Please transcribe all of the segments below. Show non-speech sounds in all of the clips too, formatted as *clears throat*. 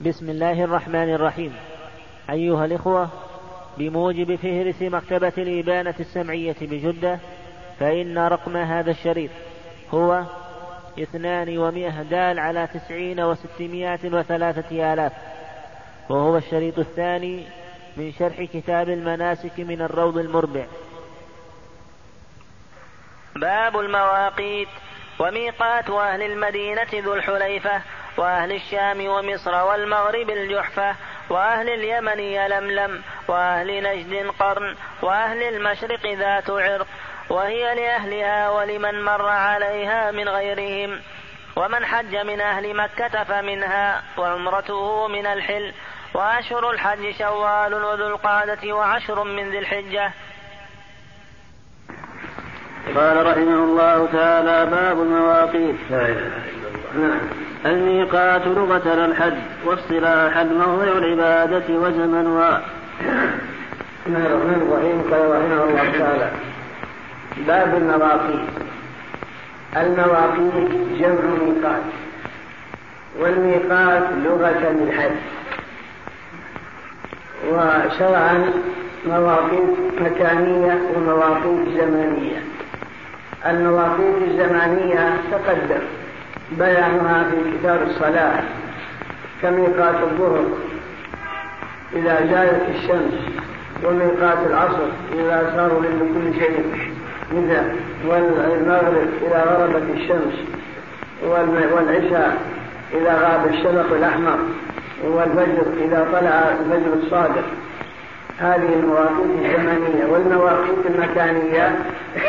بسم الله الرحمن الرحيم. أيها الإخوة بموجب فهرس مكتبة الإبانة السمعية بجدة فإن رقم هذا الشريط هو اثنان ومئة دال على تسعين وستمائة وثلاثة آلاف وهو الشريط الثاني من شرح كتاب المناسك من الروض المربع. باب المواقيت وميقات أهل المدينة ذو الحليفة وأهل الشام ومصر والمغرب الجحفة وأهل اليمن يلملم وأهل نجد قرن وأهل المشرق ذات عرق وهي لأهلها ولمن مر عليها من غيرهم. ومن حج من أهل مكة فمنها وعمرته من الحل. وأشهر الحج شوال وذو القعدة وعشر من ذي الحجة. قال رحمه الله تعالى باب المواقيت. الميقات لغة الحج واصطلاحا موضع العبادة وزمن و بسم الله الرحمن الرحيم. قال رحمه الله تعالى باب المواقيت. المواقيت جمع ميقات والميقات لغة الحج. وشرعا مواقيت مكانية ومواقيت زمانية المواقيت الزمانية تقدم. بيانها في كتاب الصلاة كميقات الظهر إذا زالت الشمس وميقات العصر إذا صار لكل شيء إذا والمغرب إذا غربت الشمس والعشاء إذا غاب الشفق الأحمر والفجر إذا طلع الفجر الصادق. هذه المواقيت الزمنية والمواقيت المكانية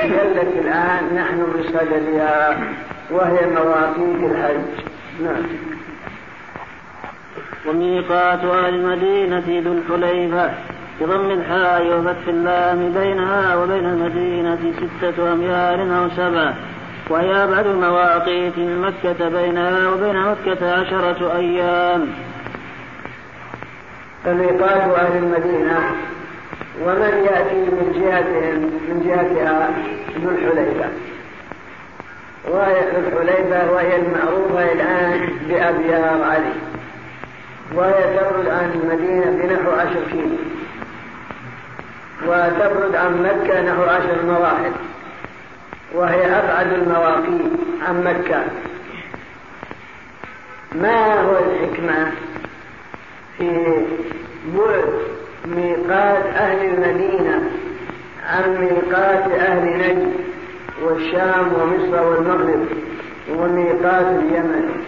التي الآن نحن بصددها وهي مواقيت الحج. نعم. وميقات أهل المدينة ذو الحليفة بضم الحاء وفتح اللام بينها وبين المدينة ستة أميال أو سبعة وهي أبعد المواقيت من مكة بينها وبين مكة عشرة أيام. فميقات أهل المدينة ومن يأتي من جهتهم من جهتها ذو الحليفة. وهي ذو الحليفة وهي المعروفة الآن بأبيار علي. وهي تبعد عن المدينة بنحو عشر كيلو. وتبعد عن مكة نحو عشر مراحل. وهي أبعد المواقيت عن مكة. ما هو الحكمة في بعد ميقات أهل المدينة عن ميقات أهل نجد؟ والشام ومصر والمغرب وميقات اليمن.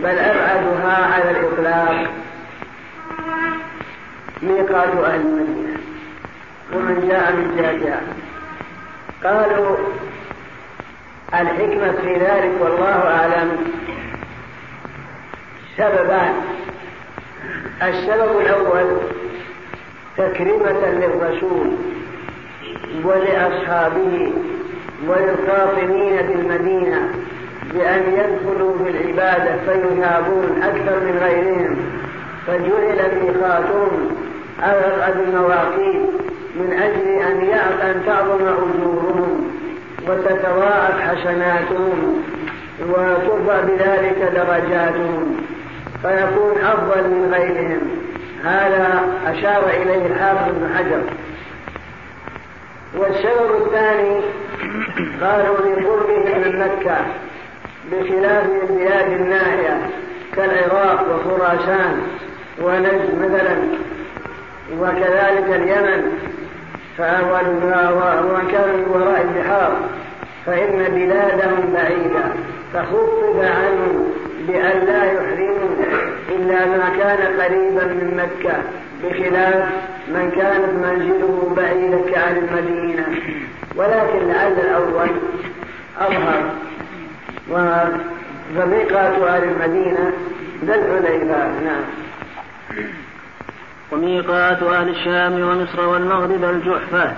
بل أبعدها على الإطلاق ميقات أهل المدينة. ومن جاء من جهتها قالوا الحكمة في ذلك والله أعلم. سببان. السبب الأول تكريمة للرسول ولأصحابه. وللقاطنين بالمدينة بأن يدخلوا في العبادة فيثابون أكثر من غيرهم. فجعل ميقاتهم أبعد المواقيت من أجل أن أن تعظم أجورهم وتتضاعف حسناتهم وترفع بذلك درجاتهم. فيكون أفضل من غيرهم. هذا أشار إليه الحافظ بن حجر. والسبب الثاني قالوا لقربهم من مكة بخلاف البلاد الناحية كالعراق وخراسان ونجد مثلا وكذلك اليمن ومن كان من وراء البحار فإن بلادهم بعيدة فخفف عنهم بأن لا يحرموا إلا ما كان قريبا من مكة. بخلاف من كانت منزله بعيدة كأهل المدينة. ولكن لعل الأول أظهر وميقات أهل المدينة ذا الحليفة نعم. وميقات أهل الشام ومصر والمغرب الجحفة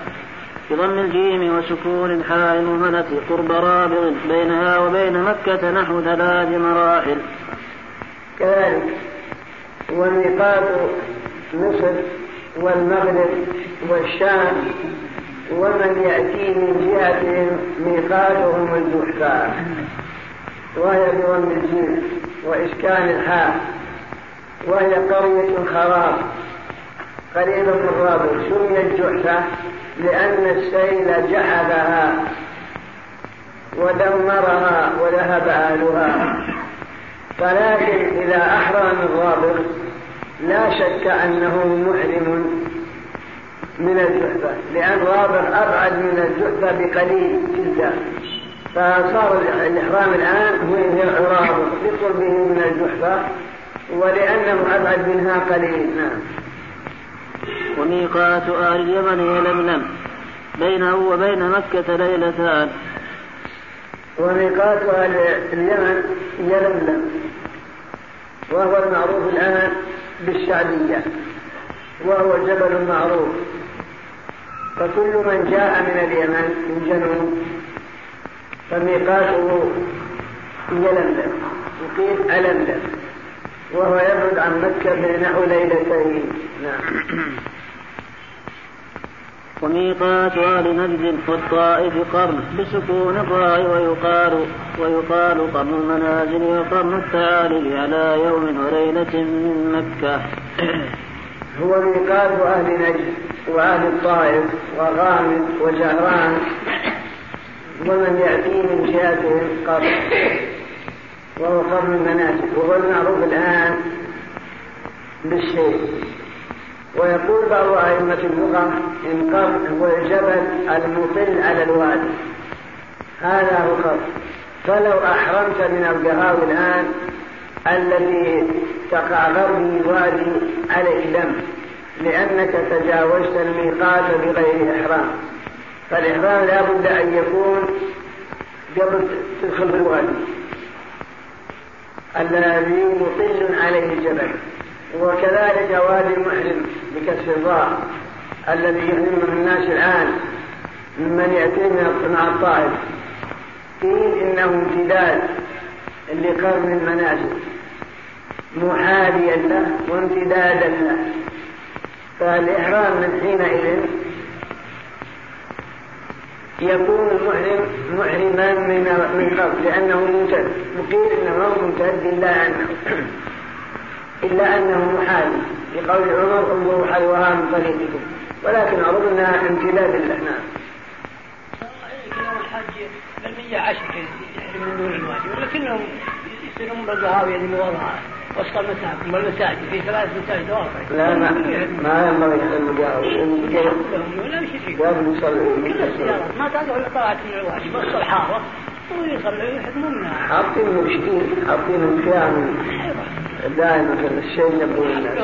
بضم الجيم وسكون الحاء المهملة قرب رابغ بينها وبين مكة نحو ثلاث مراحل. كذلك وميقات مصر والمغرب والشام ومن يأتي من جهتهم ميقاتهم الجحفة وهي بضم الجيم وإسكان الحاء. وهي قرية خراب. قريبة من سميت جحفة لأن السيل جحدها ودمرها وذهب أهلها. فلكن إذا أحرم الرابط لا شك أنه محرم من الجحفة لأن رابط أبعد من الجحفة بقليل جدا فصار الإحرام الآن هو العرابط لقربه من الجحفة ولأنه أبعد منها قليل. نعم. وميقات أهل اليمن يلملم بينه وبين مكة ليلتان. وميقات أهل اليمن يلملم وهو المعروف الآن بالشعبية وهو جبل معروف. فكل من جاء من اليمن من جنوب فميقاته يلملم يقيم ألملم وهو يبعد عن مكة بنحو ليلتين. نعم. وميقات أهل نجد والطائف قرن بسكون الراء ويقال ويقال قرن المنازل وقرن التعالي على يوم وليلة من مكة. *clears throat* هو ميقات أهل نجد وأهل الطائف وغامد وجهران. *clears throat* ومن يأتي من جهتهم قرن. وهو قرن المنازل. وهو المعروف الآن بالشيء ويقول بعض أئمة اللغة قرن هو الجبل المطل على الوادي. هذا هو قرن فلو أحرمت من القهاوي الآن التي تقع غربي الوادي عليه دم لأنك تجاوزت الميقات بغير إحرام. فالإحرام لا بد أن يكون قبل تدخل في الوادي. الذي مطل عليه الجبل. وكذلك وادي المحرم بكسر الراء الذي يحرم الناس الآن ممن يأتي مع الطائف. قيل إنه امتداد لقرن المنازل. محاليا له وامتدادا له. فالإحرام من حينئذ يكون المحرم محرما من من قبل لأنه ممتد وقيل إنه ممتد إلا أنه إلا أنه محال لقول عمر انظروا حلوها من طريقكم. ولكن أظنها امتداد له نعم. الحج المية عشر من دون الواجب ولكنهم يصيرون بالقهاوي اللي وضعها وسط المساجد والمساجد في ثلاث مساجد واقع لا ما ما ينبغي يصلوا قهاوي ولا مش فيه لازم يصلوا ما تقعد طلعت من الواجب بس الحاره ويصلوا يحكموا منها حاطين مرشدين حاطين خيام دائما في الشيء يبدو الناس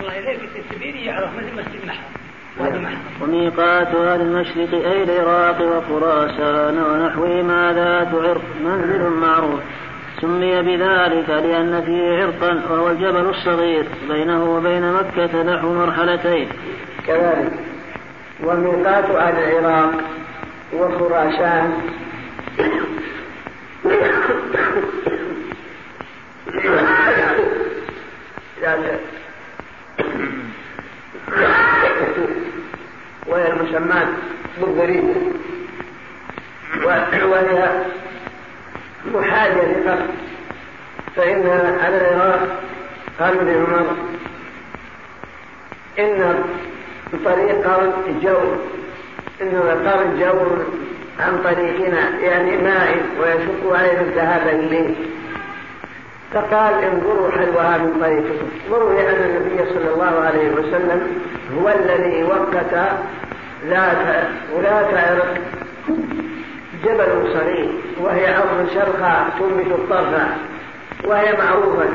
الله يليك السبيل يعرف مثل مسجد محرم. وميقات أهل المشرق أي العراق وخراسان ونحوهما ذات عرق منزل معروف. سمي بذلك لأن فيه عرقا وهو الجبل الصغير. بينه وبين مكة نحو مرحلتين. كذلك. وميقات أهل العراق وخراسان وهي المسمات بالضريبة وهي محاجة لقصد فإن على العراق قال ابن عمر إن طريق جو إن قرن جو عن طريقنا يعني ماء ويشق علينا الذهاب إليه. فقال انظروا حلوها من طريقكم وروي أن النبي صلى الله عليه وسلم هو الذي وقت ذات ولاة عرق جبل صغير وهي أرض شرقاء تنبت الطرف وهي معروفة.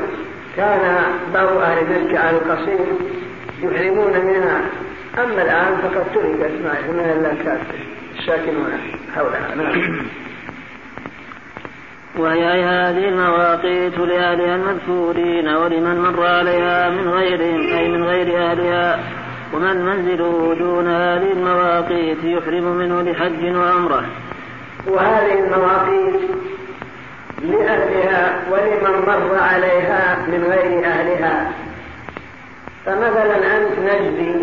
كان بعض أهل مكة على القصير يحرمون منها. أما الآن فقد تركت يحرمون إلا الكافر الساكنون حولها. *clears throat* وهي هذه المواقيت لأهلها المذكورين ولمن مر عليها من غيرهم أي من غير أهلها. ومن منزله دون هذه المواقيت يحرم منه لحج وعمرة. وهذه المواقيت لأهلها ولمن مر عليها من غير أهلها. فمثلا أنت نجدي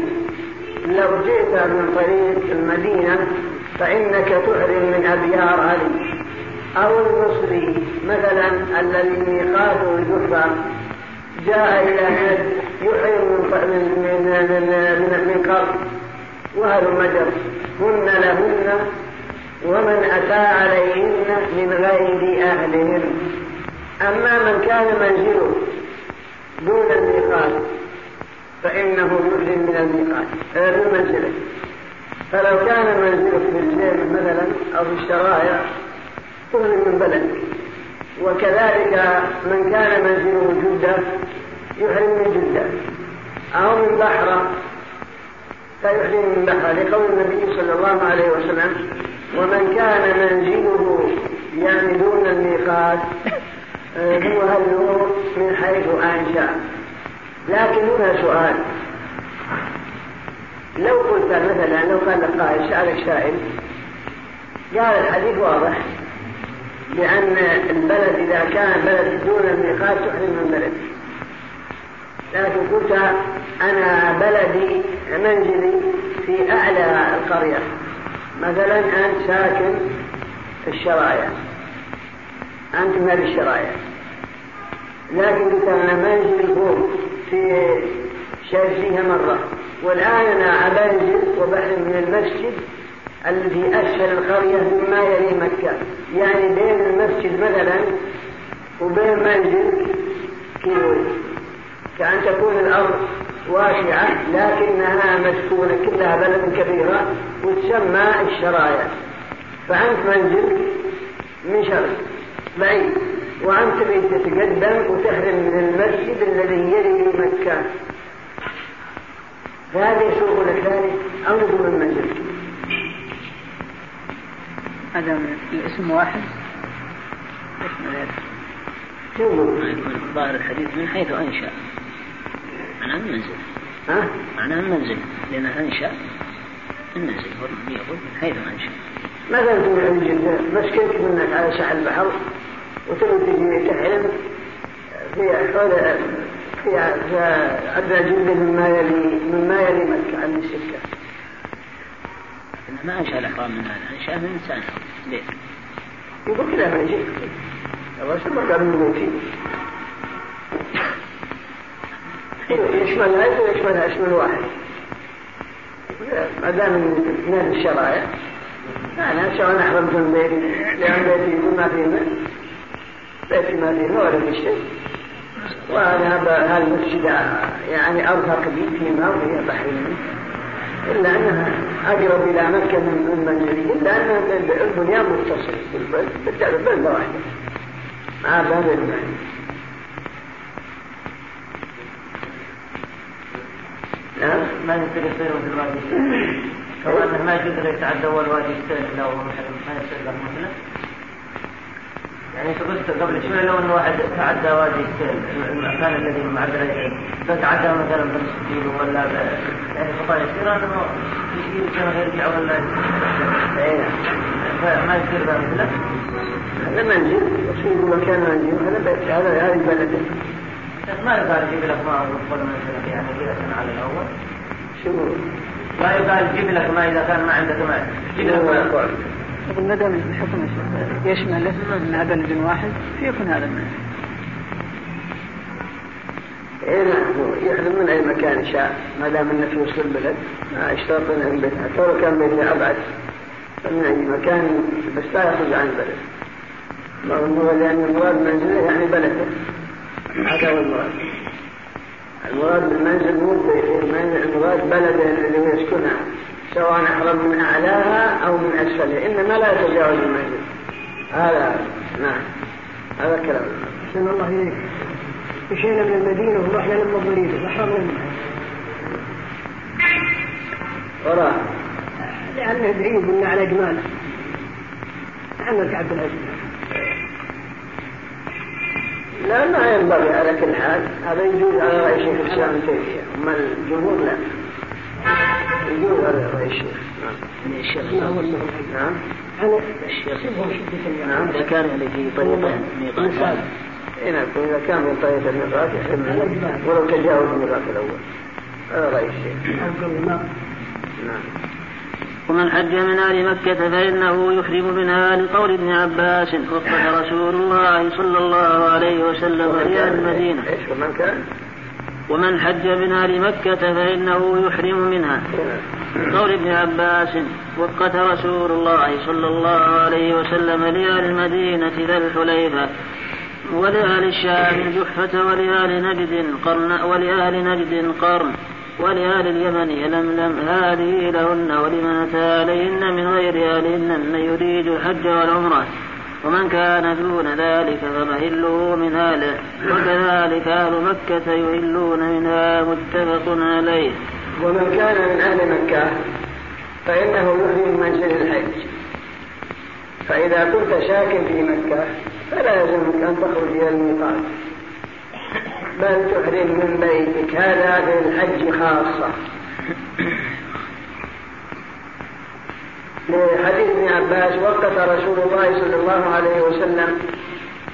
لو جئت من طريق المدينة فإنك تحرم من أبيار علي. أو المصري مثلا الذي ميقاته الجحفة. جاء إلى ناس يحرم من من من من, وهل مجر هن لهن ومن أتى عليهن من غير أهلهن أما من كان منزله دون الميقات فإنه يحرم من الميقات. من منزله. فلو كان منزله في الجيم مثلا أو في الشرايع تهرم من بلد. وكذلك من كان منزله جدة يحرم من جدة. أو من بحرة فيحرم من بحرة لقول النبي صلى الله عليه وسلم ومن كان منزله يعني دون الميقات آه، هو هل من حيث أنشأ. لكن هنا سؤال. لو قلت مثلا لو قال قائل سألك سائل قال الحديث واضح. بأن البلد إذا كان بلد دون الميقات تحرم من بلد لكن قلت أنا بلدي منزلي في أعلى القرية. مثلا أنت ساكن في الشرايع أنت من الشرايع لكن قلت أنا منزلي فوق في شايف مرة. والآن أنا أبنزل وبحرم من المسجد الذي أسفل القرية مما يلي مكة. يعني بين المسجد مثلا وبين منزل كيلو كأن تكون الأرض واسعة لكنها مسكونة كلها بلد كبيرة وتسمى الشرايع. فأنت منزل من شرق بعيد. وأنت تريد تتقدم وتحرم من المسجد الذي يلي مكة. لك ذلك أو نقول المنزل هذا الاسم واحد. ظاهر الحديث من حيث أنشأ. معناه المنزل ها؟ معناه المنزل لأنه أنشأ المنزل هو يقول من حيث أنشأ. مثلا تقول عند جدة مسكنك منك على ساحل البحر وتبي تجي تحلم في حول في أدنى جلد مما يلي مما يلي مكة عن السكة. ما أنشأ الإحرام من هذا أنشأ من إنسان ليه؟ يقول كذا ما يجي الرسول ما قال من فيه يشمل هذا ويشملها اسم واحد؟ ما دام من الشرائع أنا سواء أحرمت من بيتي لأن بيتي ما فيه بيتي ما فيه ولا في شيء. وهذا هذا المسجد يعني أرفق بي فيما وهي بحرين إلا أنها أقرب إلى مكة من منزلي إلا أن البنيان متصل بالبلدة واحدة مع باب المعنى نعم ما يصير يصير في الوادي؟ *coughs* كمان ما يجوز يتعدى اول وادي يستلم لو ما يصير له مثله يعني انت قلت قبل شوي لو إنه واحد تعدى وادي المكان الذي معدل لو تعدى مثلا بنص كيلو ولا يعني خطا يصير هذا يمكن يرجع ولا فما يصير ذا مثله هذا منزل يصير مكان منزل هذا هذا هذه بلده ما يقال يجيب لك ماء ويدخل منزلك يعني كذا على الأول. شو ما يقال جيب لك ماء إذا كان ما عندك ماء. جيب لك ماء. طب ما دام الحكم يشمل ان هذا بلد واحد فيكون هذا. اي نعم. يحرم من أي مكان شاء ما دام إنه في وسط البلد. ما اشترط ان بيت حتى لو كان بيته أبعد من أي مكان بس لا يخرج عن البلد. هو لأن المراد منزله يعني بلده. هذا هو المراد. المراد بالمنزل مو المراد بلده الذي يسكنها. سواء أحرم من أعلاها أو من أسفلها إنما لا يتجاوز المنزل هذا نعم هذا كلام. أحسن الله إليك. مشينا من المدينة ورحنا لما ضريبة أحرمنا منها وراه لأنه بعيد منا على جمال عمك عبد العزيز لا ما ينبغي على كل حال. هذا يجوز على رأي شيخ الإسلام تيمية. أما الجمهور لا. يقول الشيخ نعم الشيخ نعم الشيخ نعم إذا كان في طريقه ميقات اي نعم إذا كان من طريق الميقات ولو تجاوز الميقات الأول هذا رأي الشيخ نعم ومن حج من أهل مكة فإنه يحرم منها لقول ابن عباس وقت رسول الله صلى الله عليه وسلم في المدينة. ومن كان؟ ومن حج من أهل مكة فإنه يحرم منها. قول ابن عباس وقت رسول الله صلى الله عليه وسلم لأهل المدينة ذا الحليفة ولأهل الشام الجحفة ولأهل نجد قرن ولأهل نجد قرن ولأهل اليمن لملم هذه لهن ولمن أتى عليهن من غير أهلهن من يريد الحج والعمرة. ومن كان دون ذلك فمهله من أهله وكذلك أهل مكة يهلون منها متفق عليه. ومن كان من أهل مكة فإنه يحرم منزل الحج. فإذا كنت شاكا في مكة فلا يلزمك أن تخرج إلى الميقات. بل تحرم من بيتك. هذا في الحج خاصة. لحديث ابن عباس وقت رسول الله صلى الله عليه وسلم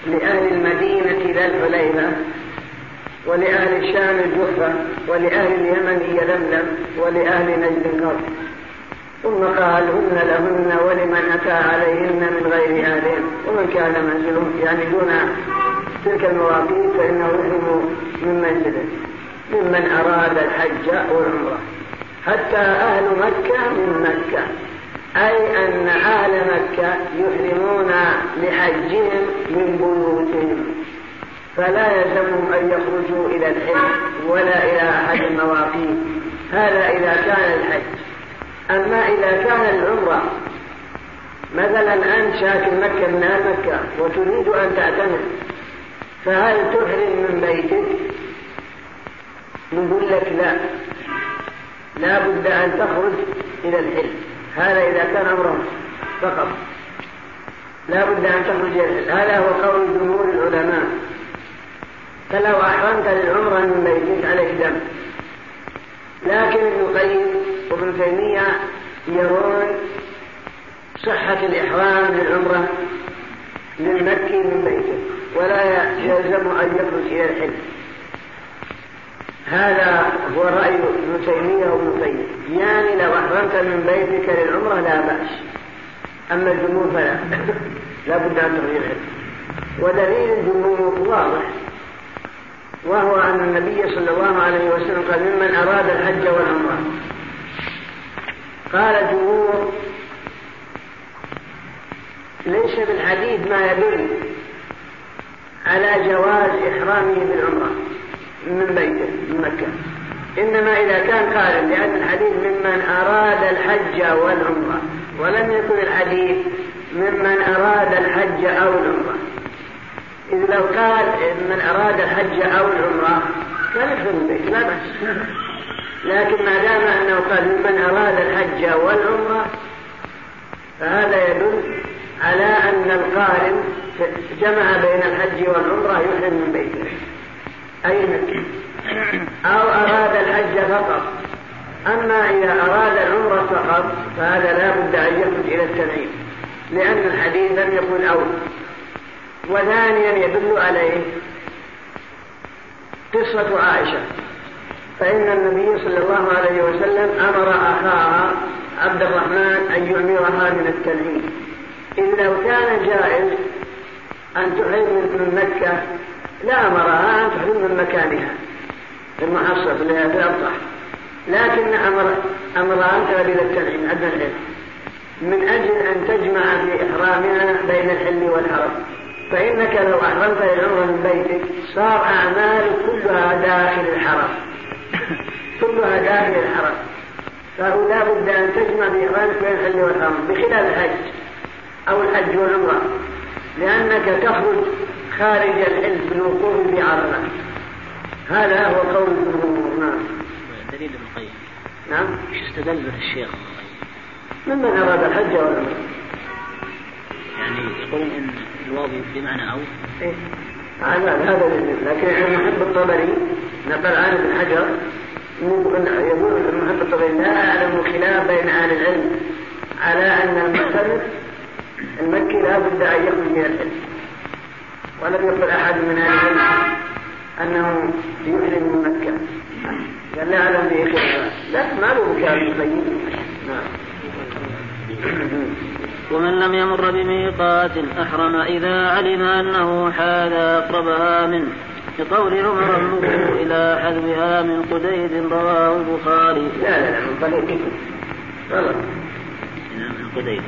لأهل المدينة ذا الحليفة ولأهل الشام الجحفة ولأهل اليمن يلملم ولأهل نجد قرن ثم قال هن لهن ولمن أتى عليهن من غير أهلهم ومن كان منزله يعني دون تلك المواقيت فإنه يحرم من منزله ممن أراد الحج والعمرة. حتى أهل مكة من مكة. أي أن أهل مكة يحرمون لحجهم من بيوتهم. فلا يلزمهم أن يخرجوا إلى الحج ولا إلى أحد المواقيت هذا إذا كان الحج. أما إذا كان العمرة مثلا أنت شاكل مكة من أهل مكة وتريد أن تعتمر فهل تحرم من بيتك؟ نقول لك لا. لا بد أن تخرج إلى الحل هذا إذا كان أمره فقط. لا بد أن تخرج هذا هو قول جمهور العلماء. فلو أحرمت للعمرة من بيتك عليك دم. لكن ابن القيم وابن تيمية يرون صحة الإحرام للعمرة للمكي من بيته ولا يلزم أن يخرج إلى الحل هذا هو رأي ابن تيمية وابن القيم يعني لو أحرمت من بيتك للعمرة لا بأس. أما الجمهور فلا. *coughs* لا بد أن الحل ودليل الجمهور واضح. وهو أن النبي صلى الله عليه وسلم قال ممن أراد الحج والعمرة. قال الجمهور ليس بالحديث ما يدل على جواز إحرامه بالعمرة. من بيته من مكة. إنما إذا كان قال لأن الحديث ممن أراد الحج والعمرة ولم يكن الحديث ممن أراد الحج أو العمرة. إذ لو قال من أراد الحج أو العمرة كان يحرم البيت لا بأس. لكن ما دام أنه قال من أراد الحج والعمرة فهذا يدل على أن القارن جمع بين الحج والعمرة يحرم من بيته. أو أراد الحج فقط. أما إذا أراد العمرة فقط فهذا لا بد أن يخرج إلى التنعيم لأن الحديث لم يقل أول. وثانيا يدل عليه قصة عائشة. فإن النبي صلى الله عليه وسلم أمر أخاها عبد الرحمن أن يعمرها من التنعيم إذ لو كان جائز أن تحرم من مكة لأمرها أن تحرم من مكانها. في هي في الأبطح لكن أمر أمرها أن تذهب إلى التنعيم أدنى الحل من أجل أن تجمع في إحرامها بين الحل والحرم فإنك لو أحرمت العمرة من بيتك صار أعمالك كلها داخل الحرم. *laughs* كلها داخل الحرم. فهو لا بد أن تجمع في إحرامك بين الحل والحرم بخلاف الحج أو الحج والعمرة. لأنك تخرج خارج الحل بالوقوف بعرفة. هذا هو قول الجمهور. نعم. دليل ابن القيم. نعم. إيش استدل به الشيخ ممن أراد الحج والعمرة يعني يقولون إن الواو بمعنى أو. إيه؟ هذا هذا لكن المحب الطبري نقل عن ابن حجر. يقول المحب الطبري لا أعلم خلاف بين أهل العلم على أن المعترف المكي لا بد أن يخرج من العلم ولم يقل أحد من أهل العلم أنه يحرم من مكة. قال لا أعلم به خلاف لا ما له كلام طيب نعم. ومن لم يمر بميقات أحرم إذا علم أنه حال أقربها منه. لقول عمر انظروا إلى حذوها من قديد رواه البخاري. لا لا لا من غلط من قديد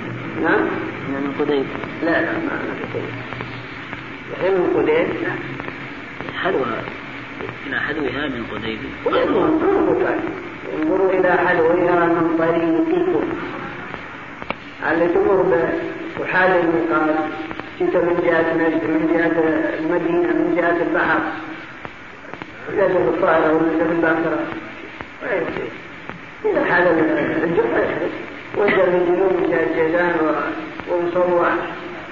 نعم. من قديد لا لا ما قديد الحين من قديد حذوها إلى حذوها من قديد انظروا إلى حلوها من طريقكم. اللي تمر بحال الميقات جئت من جهة نجد من جهة المدينة من جهة البحر. لازم الطائرة ولا الباكرة إلى حال يحرس وانزل من جنوب جهة جيزان ومصوع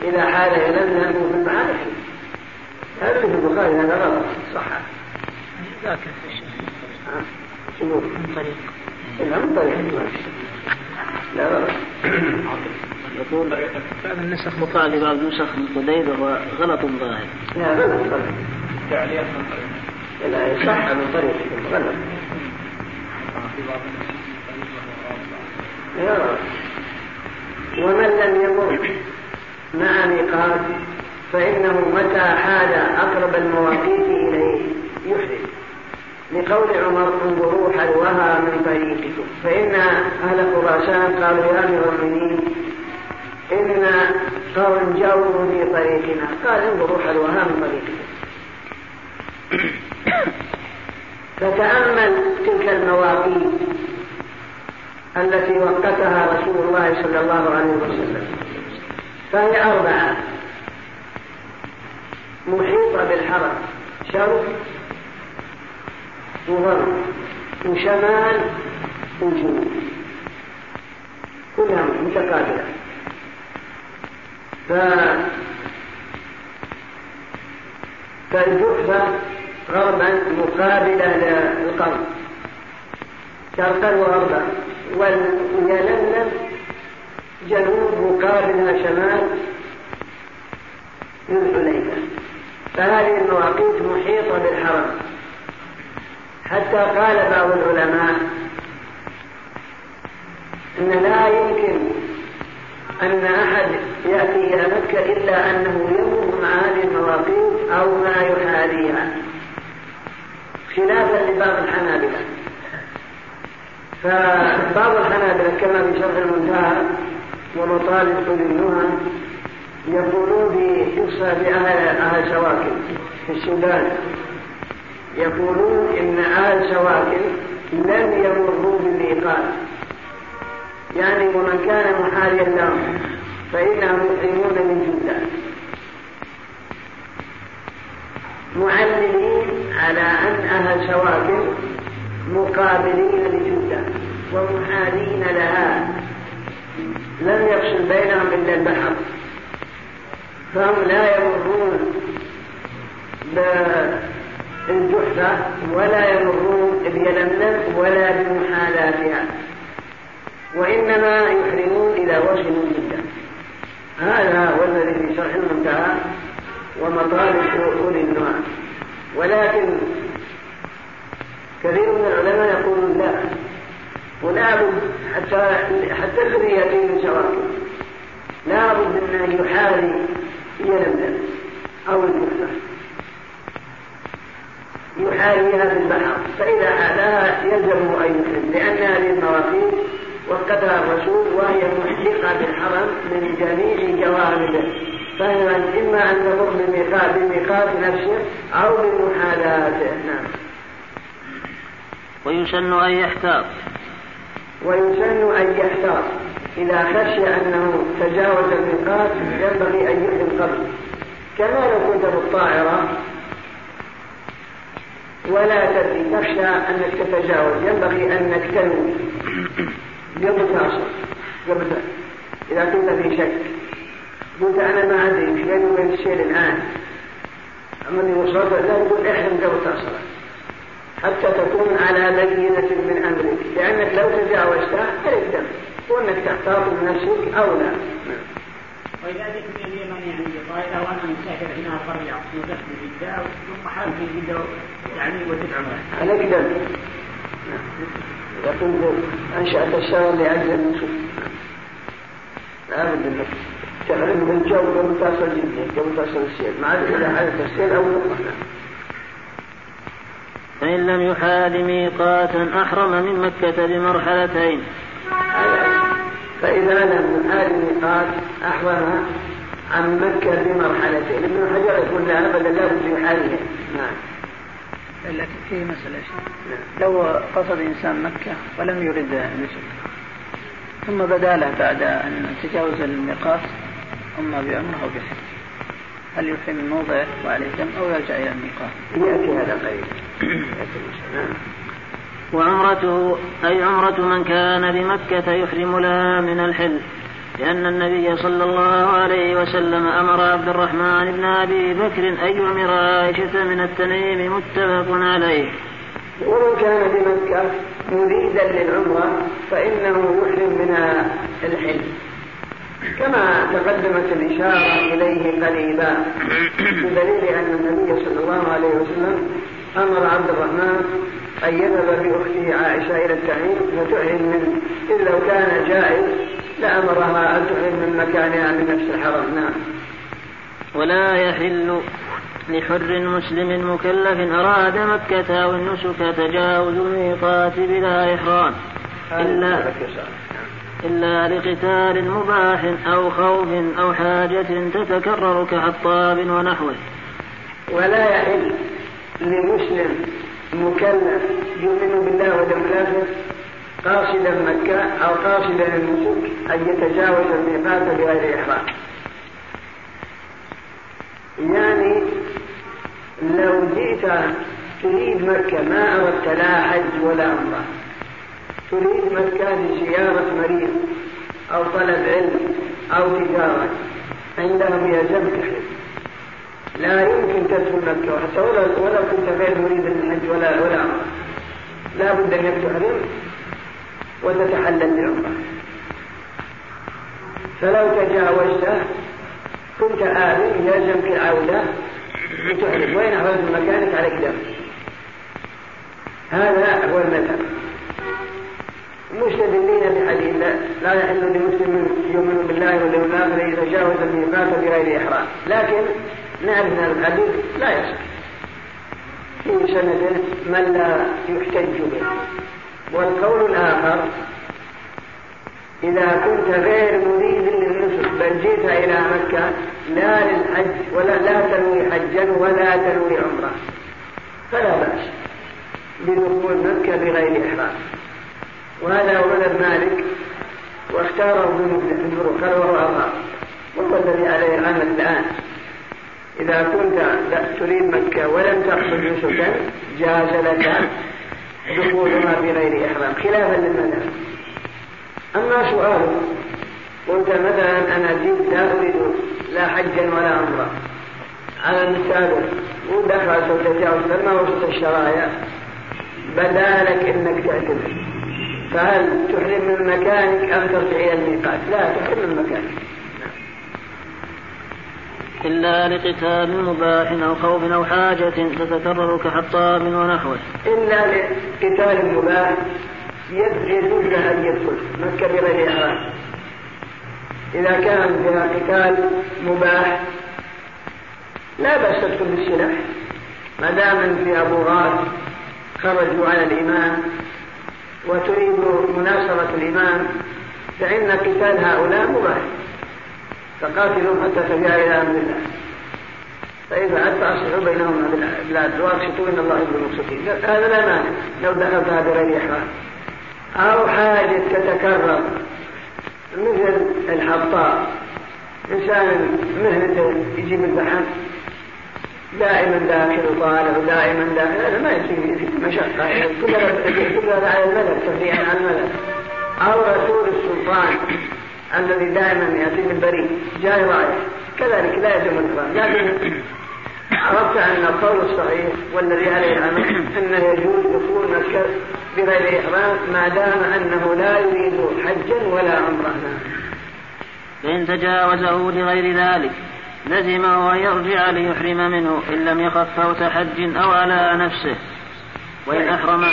إلى حال يلملم في البحر يحرس هذا في البخاري هذا غلط. صح. في الشيخ شنو؟ من طريق لا من طريق لا غلط. يقول بعض النسخ مطال لبعض النسخ من قديد وهو غلط ظاهر. لا غلط. غلط تعليق من طريق. لا صح من طريق غلط. يا رب. ومن لم يمر مع ميقات فإنه متى حال أقرب المواقيت إليه؟ يحرم لقول عمر انظروا حلوها من طريقكم. فإن أهل خراسان قالوا يا أمير المؤمنين إن قوم جاوروا في طريقنا. قال انظروا حلوها من طريقكم. *coughs* فتأمل تلك المواقيت. التي وقتها رسول الله صلى الله عليه وسلم. فهي أربعة. محيطة بالحرم. شرق وغرب وشمال وجنوب. كلها متقابلة. ف فالجحفة غربا مقابلة للقرن. شرقا وغربا واليلملم جنوب مقابلها شمال ذو الحليفة فهذه المواقيت محيطة بالحرم. حتى قال بعض العلماء أن لا يمكن أن أحد يأتي إلى مكة إلا أنه يمر مع هذه المواقيت أو ما يحاذيها. خلافا لبعض الحنابلة. فبعض الحنابلة كما في شرح المنتهى ومطالب كل النهى يقولون بقصة لأهل أهل شواكل في السودان. يقولون إن أهل شواكل لم يمروا بالميقات. يعني ومن كان محاليا لهم فإنهم يحرمون من جدة. معللين على أن أهل شواكل مقابلين لجدة ومحالين لها. لم يفصل بينهم إلا البحر. فهم لا يمرون بالجحفة ولا يمرون بيلملم ولا بمحالاتها وإنما يحرمون إلى وجه جدا هذا هو الذي في شرح المنتهى ومطالب أولي النوع. ولكن كثير من العلماء يقولون لا. ولا بد حتى حتى الذي يأتي من شواكل لا بد من أن يحاذي يلملم أو الجحفة يحاذيها في البحر. فإذا حاذاها يلزم أن يحرم لأن هذه المواقيت وقتها الرسول وهي محيقة بالحرم من جميع جوانبه فهي إما أن تمر بالميقات بالميقات نفسه أو بمحاذاته نعم. ويسن أن يحتاط. ويسن أن يحتاط. إذا خشي أنه تجاوز الميقات ينبغي أن يحرم قبل. كما لو كنت بالطائرة ولا تدري تخشى أنك تتجاوز. ينبغي أنك تنوي قبل تعصر قبل إذا كنت في شك. قلت أنا ما أدري بيني وبين الشيء الآن. اللي وصلت لا تقول إحرم قبل تعصر حتى تكون على بينة من أمرك لأنك لو تجاوزتها تلك وأنك تحتاط بنفسك أو لا وإذا جئت من اليمن يعني طائرة وأنا مسافر هنا قرية ونزلت في جدة ثم حالت في جدة يعني عمرة. عليك دم. إذا كنت أنشأت الشر لأجل النصوص. لابد انك تعلم بالجو قبل تصل جدة قبل تصل السيل ما عاد إذا حدث السيل أو فإن لم يحال ميقاتا أحرم من مكة بمرحلتين. فإذا لم يحال ميقات أحرم عن مكة بمرحلتين. ابن حجر يقول لا أبدا لا بد يحالها نعم. لكن في مسألة شيء. لو قصد إنسان مكة ولم يرد نسك ثم بدا له بعد أن تجاوز الميقات أما بأمره أو بحج. هل يحرم من موضعه وعليه دم أو يرجع إلى الميقات؟ يأتي هذا قريب *clears throat* وعمرته أي عمرة من كان بمكة يحرم لها من الحل لأن النبي صلى الله عليه وسلم أمر عبد الرحمن بن أبي بكر أن يعمر عائشة من التنعيم متفق عليه. ومن كان بمكة مريدا للعمرة فإنه يحرم من الحل. كما تقدمت الإشارة إليه قريبا بدليل أن النبي صلى الله عليه وسلم أمر عبد الرحمن أن يذهب بأخته عائشة إلى التعيين فتحرم منه. إذ لو كان جائز لأمرها أن تحرم من مكانها من نفس الحرم. نعم. ولا يحل لحر مسلم مكلف أراد مكة أو النسك تجاوز الميقات بلا إحرام. إلا إلا لقتال مباح أو خوف أو حاجة تتكرر كحطاب ونحوه. ولا يحل لمسلم مكلف يؤمن بالله واليوم الآخر قاصدا مكة أو قاصدا النسك أن يتجاوز الميقات بغير إحرام. يعني لو جئت تريد مكة ما أردت لا حج ولا عمرة. تريد مكة لزيارة مريض أو طلب علم أو تجارة عندهم يلزم تحرم لا يمكن تدخل مكة حتى ولو كنت غير مريد للحج ولا ولا لا بد أنك تحرم وتتحلل بعمرة. فلو تجاوزته كنت آمن يلزمك العودة وتحرم وين أخرج مكانك؟ عليك دم هذا هو المذهب. مستدلين بحديث لا يحل لمسلم يؤمن بالله واليوم الآخر إذا جاوز الميقات بغير إحرام. لكن نعرف ان الحديث لا يصح. في سنده من لا يحتج به. والقول الآخر إذا كنت غير مريد للنسك بل جئت إلى مكة لا للحج ولا لا تنوي حجا ولا تنوي عمرة. فلا بأس. بدخول مكة بغير إحرام. وهذا هو مذهب مالك واختاره ابن الفروق قال وهو أظهر وهو الذي عليه العمل الآن. إذا كنت تريد مكة ولم تقصد نسكا جاز لك دخولها بغير إحرام خلافا للمذهب. أما سؤال قلت مثلا أنا جئت لا أريد لا حجا ولا عمرة. على المثال ودخل تتجاوز ما وسط الشرايع بدا لك إنك تعتمد فهل تحرم من مكانك أم ترجع إلى الميقات؟ لا تحرم من مكانك. إلا لقتال مباح أو خوف أو حاجة تتكرر كحطاب ونحوه. إلا لقتال مباح يجوز له أن يدخل مكة بغير إحرام إذا كان فيها قتال مباح لا بأس تدخل بالسلاح ما دام في أبو غار خرجوا على الإمام وتريد مناصرة الإمام فإن قتال هؤلاء مباح. فقاتلوا حتى ترجع إلى أمر الله. فإذا عدت أصلحوا بينهما بالعدل وأقسطوا إن الله يحب المقسطين هذا لا مانع. لو دخلتها بغير إحرام. أو حاجة تتكرر. مثل الحطاب إنسان مهنته يجيب البحر. دائما داخل وطالع ودائما داخل. هذا ما يصير مشقة. كلها على الملل تفريعا على الملل. أو رسول السلطان الذي دائما يأتي من بريد جاي رايح كذلك لا يجب الإكرام لكن عرفت أن القول الصحيح والذي عليه العمل أنه يجوز دخول مكة بغير إحرام ما دام أنه لا يريد حجا ولا عمرة فإن تجاوزه لغير ذلك لزمه أن يرجع ليحرم منه إن لم يخف فوت حج أو على نفسه. وإن أحرم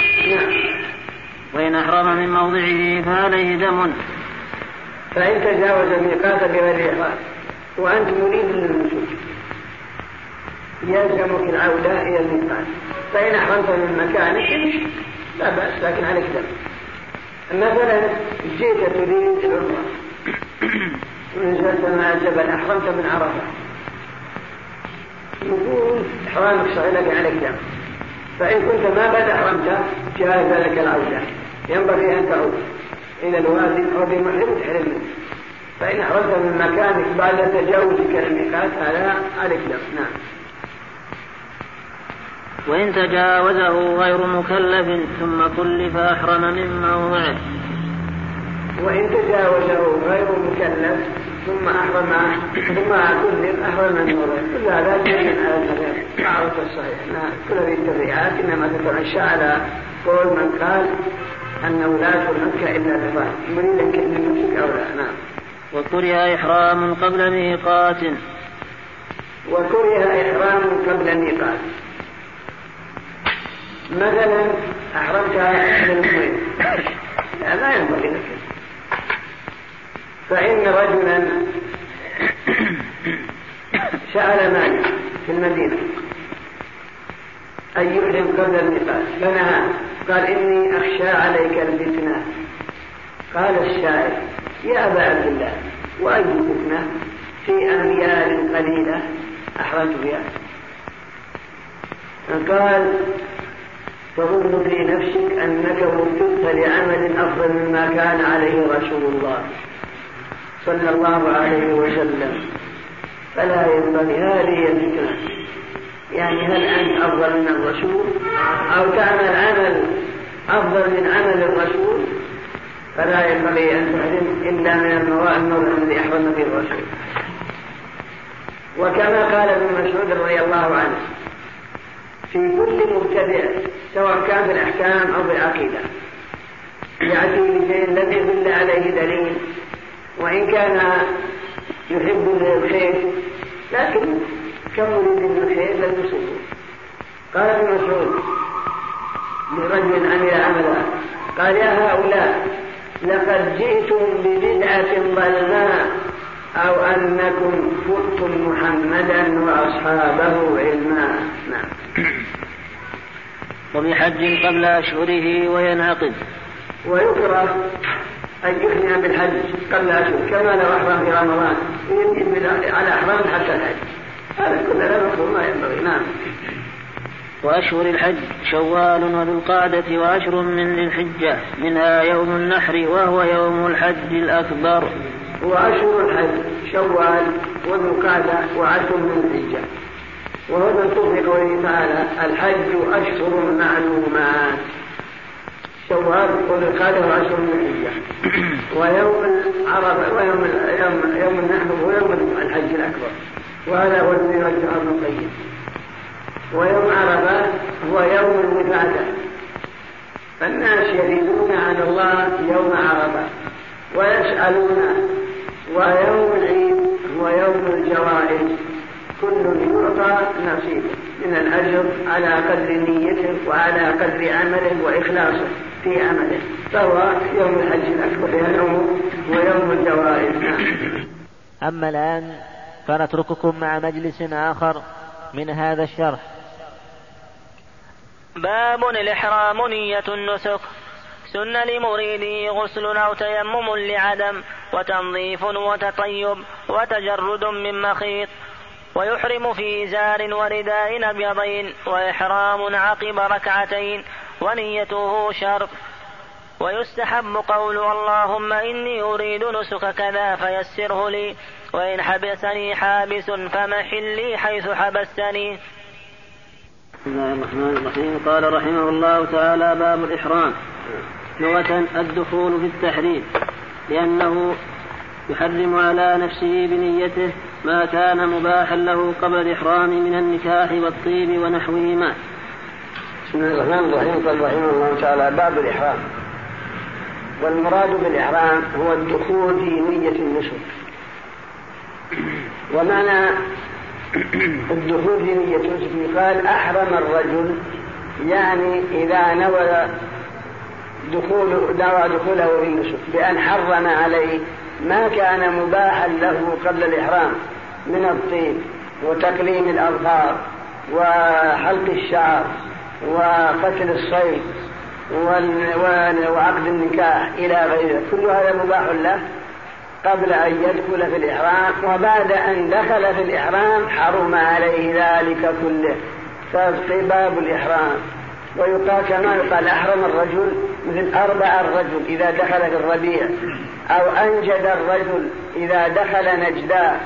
وإن أحرم من موضعه فعليه دم. فإن تجاوز الميقات بغير إحرام. وأنت مريد للنسك يلزمك العودة إلى الميقات. فإن أحرمت من مكانك لا بأس لكن عليك دم. مثلا جئت تريد العمرة. *coughs* ونزلت مع الجبل أحرمت من عرفة. يقول إحرامك صحيح عليك دم فإن كنت ما قد أحرمت جاز لك العودة ينبغي أن تعود. إلى الوادي أو بمحرم تحرم. منه فإن أحرمت من مكانك بعد تجاوزك الميقات هذا عليك دم نعم. وإن تجاوزه غير مكلف ثم كلف أحرم من موضعه وإن تجاوزه غير مكلف ثم أحرم ثم كلف أحرم موضعه كل هذا من على المذهب معروف الصحيح. كل هذه التبعات إنما تتمشى على قول من قال أنه لا مكة إلا بفعل مريدا كأن المسك أو لا؟ نعم. وكره إحرام قبل ميقات. وكره إحرام قبل ميقات. مثلا أحرمت من المهم لا لا ينبغي لك. فإن رجلا *coughs* سأل مالك في المدينة أن يحرم قبل الميقات فنهى قال إني أخشى عليك الفتنة. قال الشاعر يا أبا عبد الله وأي فتنة؟ في أميال قليلة أحرمت بها فقال تظن في نفسك أنك وفقت لعمل أفضل مما كان عليه رسول الله. صلى الله عليه وسلم. فلا ينبغي هذه الفكرة يعني هل أنت أفضل من الرسول؟ أو تعمل عمل أفضل من عمل الرسول؟ فلا ينبغي أن تحرم إلا من الموضع الذي أحرم فيه الرسول. وكما قال ابن مسعود رضي الله عنه في كل مبتدع سواء كان في الأحكام أو في العقيدة يأتي بشيء الذي يدل عليه دليل. وإن كان يحب الخير لكن كم يريد من الخير لم يصيبه قال ابن مسعود لرجل عمل عملا قال يا هؤلاء لقد جئتم ببدعة ظلماء أو أنكم فتم محمدا وأصحابه علما. نعم. وبحج قبل أشهره وينعقد ويكره أن يحرم بالحج قبل أشهر كما لو أحرم في رمضان. على أحرام حتى الحج هذا كله لا مفهوم ما ينبغي. نعم. وأشهر الحج شوال وذو القعدة وعشر من ذي الحجة. منها يوم النحر وهو يوم الحج الأكبر. وأشهر الحج شوال وذو القعدة وعشر من الحجة. وهو في قوله تعالى الحج أشهر معلومات. شوال وعشر من الحجة ويوم العرفة ويوم يوم يوم النحر هو يوم الحج الأكبر. وهذا هو الذي رجحه ابن القيم. ويوم عرفة هو يوم الوفادة. فالناس يريدون على الله يوم عرفة ويسألون ويوم العيد هو يوم الجوائز. كل يعطى نصيبه من الأجر على قدر نيته وعلى قدر عمله وإخلاصه. في عمله. فهو يوم الحج الأكبر يوم ويوم الجوائز. أما الآن فنترككم مع مجلس آخر من هذا الشرح. باب الإحرام نية النسك. سن لمريده غسل أو تيمم لعدم وتنظيف وتطيب وتجرد من مخيط. ويحرم في إزار ورداء أبيضين وإحرام عقب ركعتين ونيته شرط ويستحب قول اللهم إني أريد نسك كذا فيسره لي. وإن حبسني حابس فمحلي حيث حبستني. بسم الله الرحمن الرحيم. قال رحمه الله تعالى باب الإحرام. لغة الدخول في التحريم. لأنه يحرم على نفسه بنيته ما كان مباحا له قبل الإحرام من النكاح والطيب ونحوهما. بسم الله الرحمن الرحيم. قال رحمه الله تعالى باب الإحرام. والمراد بالإحرام هو الدخول في نية النسك ومعنى الدخول في نية النسك قال أحرم الرجل يعني إذا نوى دخول نوى دخوله في النسك بأن حرم عليه ما كان مباحا له قبل الإحرام من الطيب وتقليم الأظفار وحلق الشعر وقتل الصيد وعقد النكاح إلى غيره. كل هذا مباح له قبل أن يدخل في الإحرام وبعد أن دخل في الإحرام حرم عليه ذلك كله. فباب الإحرام. ويقال كما يقال أحرم الرجل مثل أربع الرجل إذا دخل في الربيع أو أنجد الرجل إذا دخل نجداء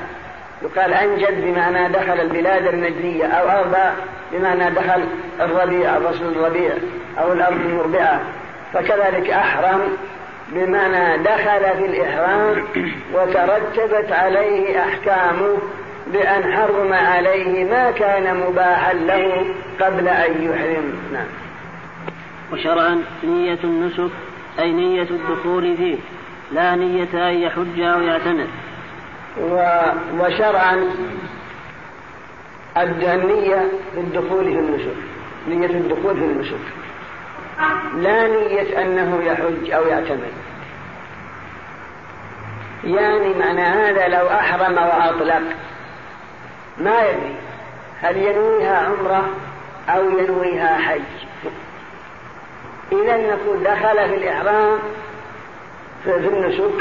يقال أنجد بمعنى دخل البلاد النجدية أو أربع بمعنى دخل الربيع الرسول الربيع أو الأرض المربعة. فكذلك أحرم بمعنى دخل في الإحرام *coughs* وترتبت عليه أحكامه بأن حرم عليه ما كان مباحا له قبل أن يحرم. نعم. وشرعا نية النسك أي نية الدخول فيه لا نية أن يحج أو يعتمر وشرعا النية للدخول في النسك نية الدخول في النسك لا نية أنه يحج أو يعتمر يعني معنى هذا لو أحرم وأطلق. ما يدري هل ينويها عمرة أو ينويها حج. إذا نقول دخل في الإحرام في النسك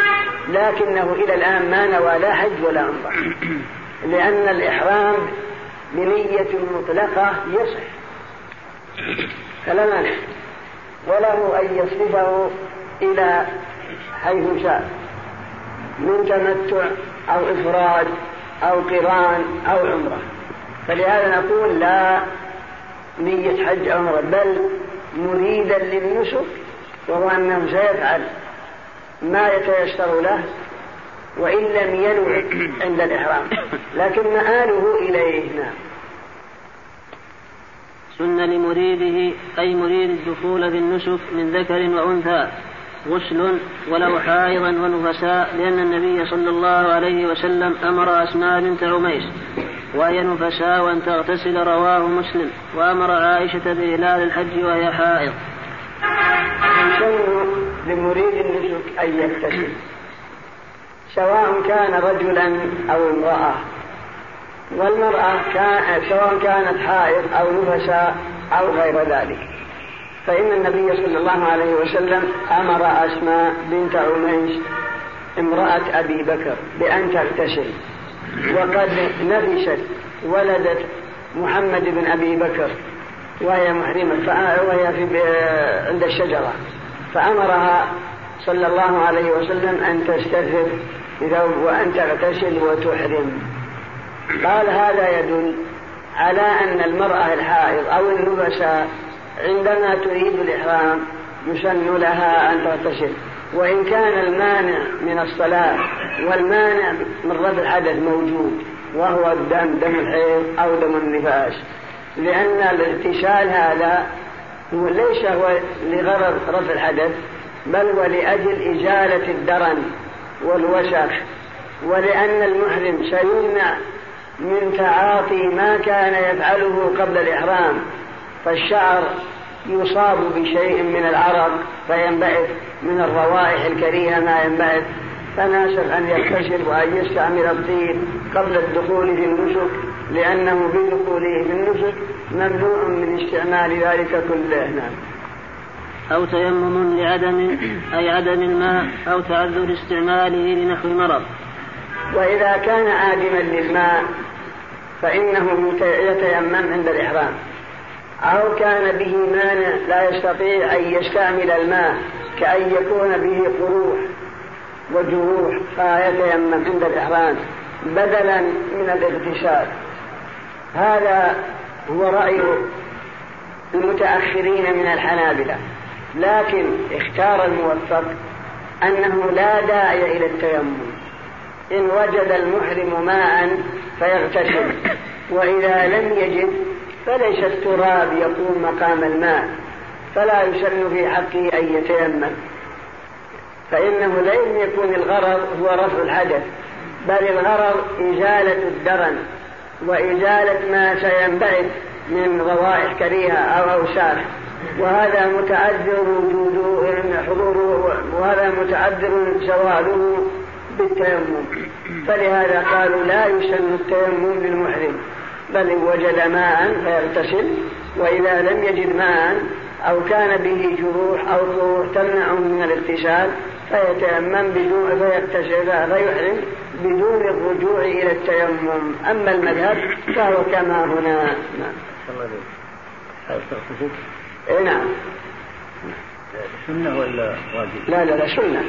لكنه إلى الآن ما نوى لا حج ولا عمرة. *coughs* لأن الإحرام بنية مطلقة يصح. فلا مانع وله أن يصرفه إلى حيث شاء. من تمتع أو إفراد أو قران أو عمرة. فلهذا نقول لا نية حج أو عمرة بل مريدا للنسك وهو أنه سيفعل. ما يتيسر له وإن لم ينوي عند الإحرام. لكن مآله إليه نعم. سن لمريده أي مريد الدخول في النسك من ذكر وأنثى غسل ولو حائضا ونفساء لأن النبي صلى الله عليه وسلم أمر أسماء بنت عميس وهي نفساء وأن تغتسل رواه مسلم وأمر عائشة بإهلال الحج وهي حائض. لمريد النسك أن يغتسل سواء كان رجلا أو امرأة. والمرأة كان سواء كانت حائض أو نفساء أو غير ذلك. فإن النبي صلى الله عليه وسلم أمر أسماء بنت عميس امرأة أبي بكر بأن تغتسل. وقد نفست ولدت محمد بن أبي بكر وهي محرمة وهي في عند الشجرة. فأمرها صلى الله عليه وسلم أن تستثر وأن تغتسل وتحرم. قال هذا يدل على أن المرأة الحائض أو النبساء عندما تريد الإحرام يسن لها أن تغتسل. وإن كان المانع من الصلاة والمانع من رفع الحدث موجود وهو الدم دم الحيض أو دم النفاس لأن الاغتسال هذا هو ليس هو لغرض رفع الحدث بل ولأجل إزالة الدرن والوسخ ولأن المحرم سيمنع من تعاطي ما كان يفعله قبل الإحرام. فالشعر يصاب بشيء من العرق فينبعث من الروائح الكريهة ما ينبعث. فناسب أن يغتسل وأن يستعمل الطيب قبل الدخول في النسك. لأنه بدخوله في النسك ممنوع من استعمال ذلك كله. نعم. أو تيمم لعدم أي عدم الماء أو تعذر استعماله لنحو مرض وإذا كان عادما للماء فإنه يتيمم عند الإحرام. أو كان به مانع لا يستطيع أن يستعمل الماء كأن يكون به قروح وجروح فيتيمم عند الإحرام بدلا من الاغتسال. هذا هو رأي المتأخرين من الحنابلة. لكن اختار الموفق أنه لا داعي إلى التيمم. إن وجد المحرم ماء فيغتسل. وإذا لم يجد فليس التراب يقوم مقام الماء. فلا يسن في حقه أن يتيمم. فإنه لن يكون الغرض هو رفع الحدث بل الغرض إزالة الدرن. وإزالة ما سينبعث من روائح كريهة أو أوساخ. وهذا متعذر وجوده حضوره وهذا متعذر زواله بالتيمم. فلهذا قالوا لا يسن التيمم للمحرم بل إن وجد ماء فيغتسل وإذا لم يجد ماء أو كان به جروح أو طروح تمنعه من الاغتسال فيتيمم بدون فيغتسل فيحرم بدون الرجوع إلى التيمم. أما المذهب فهو كما هنا. نعم. إيه نعم. سنة ولا واجب؟ لا لا لا سنة.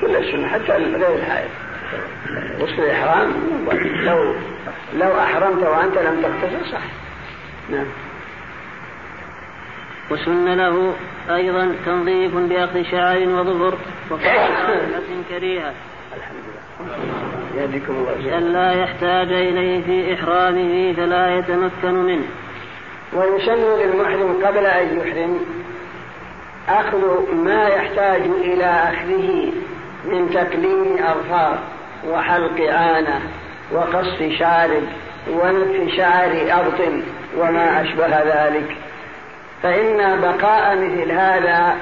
كل سنة حتى غير الحائض. غسل الإحرام لو لو أحرمت وأنت لم تغتسل صح. نعم. وسن له أيضا تنظيف بأخذ شعر وظفر وقصة كريهة. الحمد لله يهديكم الله ألا يحتاج إليه في إحرامه فلا يتمكن منه. ويسن للمحرم قبل أن يحرم أخذ ما يحتاج إلى أخذه من تكليم أظفار وحلق عانة وقص شارب ونتف شعر أرض وما أشبه ذلك. فإن بقاء مثل هذا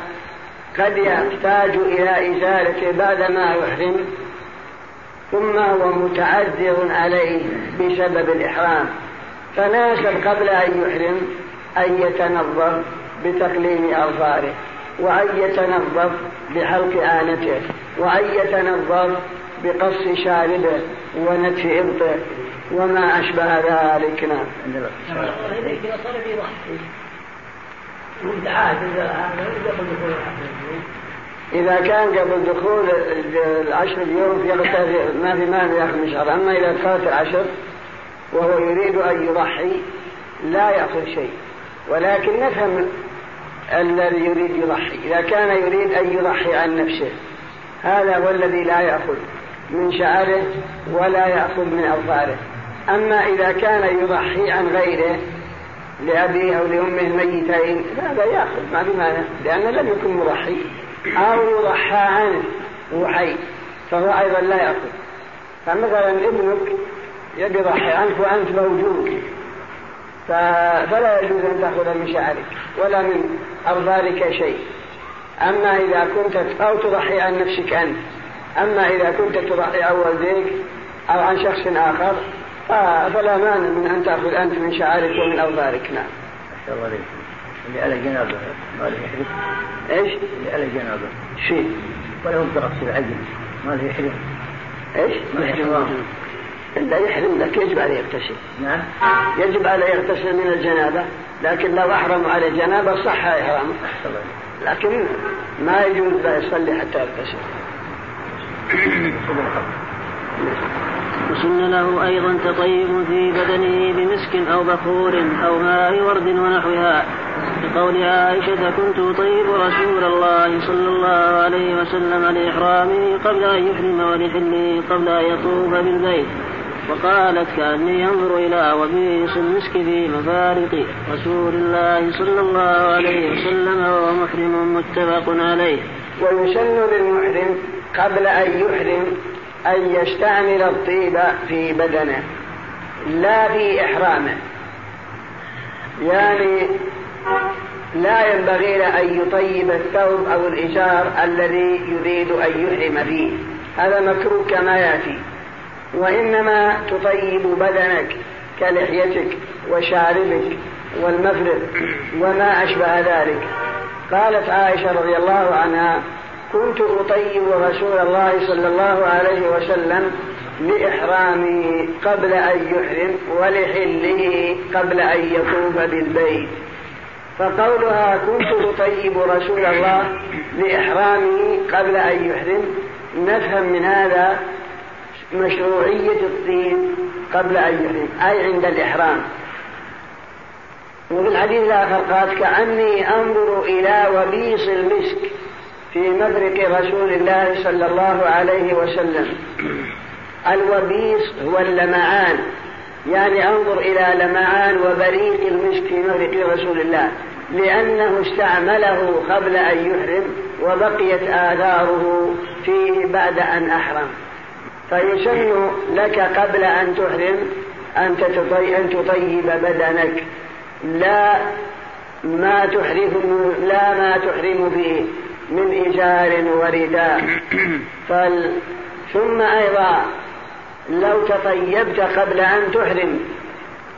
قد يحتاج إلى إزالته بعدما يحرم ثم هو متعذر عليه بسبب الإحرام. فناسب قبل أن يحرم أن يتنظف بتقليم أظفاره وأن يتنظف بحلق آنته وأن يتنظف بقص شاربه ونتف إبطه وما أشبه ذلك. نعم إذا كان قبل دخول العشر اليوم يغتسل ما في مانع يأخذ من شهر. أما إذا دخلت العشر وهو يريد أن يضحي لا يأخذ شيء. ولكن نفهم الذي يريد يضحي. إذا كان يريد أن يضحي عن نفسه هذا هو الذي لا يأخذ من شعره ولا يأخذ من أظفاره. أما إذا كان يضحي عن غيره لأبيه أو لأمه الميتين هذا يأخذ ما في مانع لأنه لم يكن مضحي أو يضحى عنه هو حي فهو أيضا لا يأخذ. فمثلا ابنك يبي يضحي عنك وأنت موجود فلا يجوز أن تأخذ من شعرك ولا من أظفارك شيء. أما إذا كنت أو تضحي عن نفسك أنت. أما إذا كنت تضحي عن والديك أو عن شخص آخر فلا مانع من أن تأخذ أنت من شعرك ومن أظفارك نعم. الله عليك. اللي على جنابه ما له يحرم. إيش؟ اللي على جنابه. شيء. ولا هو في العجل ما له يحرم. إيش؟ ما يحرم. إلا يحرم لك يجب عليه يغتسل نعم يجب عليه يغتسل من الجنابة لكن لو أحرم على الجنابة صح إحرامه لكن ما يجوز لا يصلي حتى يغتسل *coughs* وسن له أيضا تطيب في بدنه بمسك أو بخور أو ماء ورد ونحوها. بقول عائشة كنت أطيب رسول الله صلى الله عليه وسلم لإحرامه قبل أن يحرم ولحله قبل أن يطوف بالبيت. وقالت كأني أنظر إلى وبيص المسك في مفارق رسول الله صلى الله عليه وسلم وهو محرم متفق عليه. ويسن للمحرم قبل أن يحرم أن يستعمل الطيب في بدنه لا في إحرامه. يعني لا ينبغي له أن يطيب الثوب أو الإزار الذي يريد أن يحرم فيه. هذا مكروه كما يأتي. وإنما تطيب بدنك كلحيتك وشاربك والمفرق وما أشبه ذلك. قالت عائشة رضي الله عنها كنت أطيب رسول الله صلى الله عليه وسلم لإحرامه قبل أن يحرم ولحله قبل أن يطوف بالبيت. فقولها كنت أطيب رسول الله لإحرامه قبل أن يحرم. نفهم من هذا مشروعية الطيب قبل أن يحرم أي عند الإحرام. وفي الحديث الآخر قال كأني أنظر إلى وبيص المسك. في مفرق رسول الله صلى الله عليه وسلم. الوبيص هو اللمعان. يعني انظر إلى لمعان وبريق المسك في مفرق رسول الله. لأنه استعمله قبل أن يحرم وبقيت آثاره فيه بعد أن أحرم. فيسن لك قبل أن تحرم أن أن تطيب بدنك. لا ما تحرم لا ما تحرم فيه من إزار ورداء. *coughs* ثم أيضا لو تطيبت قبل أن تحرم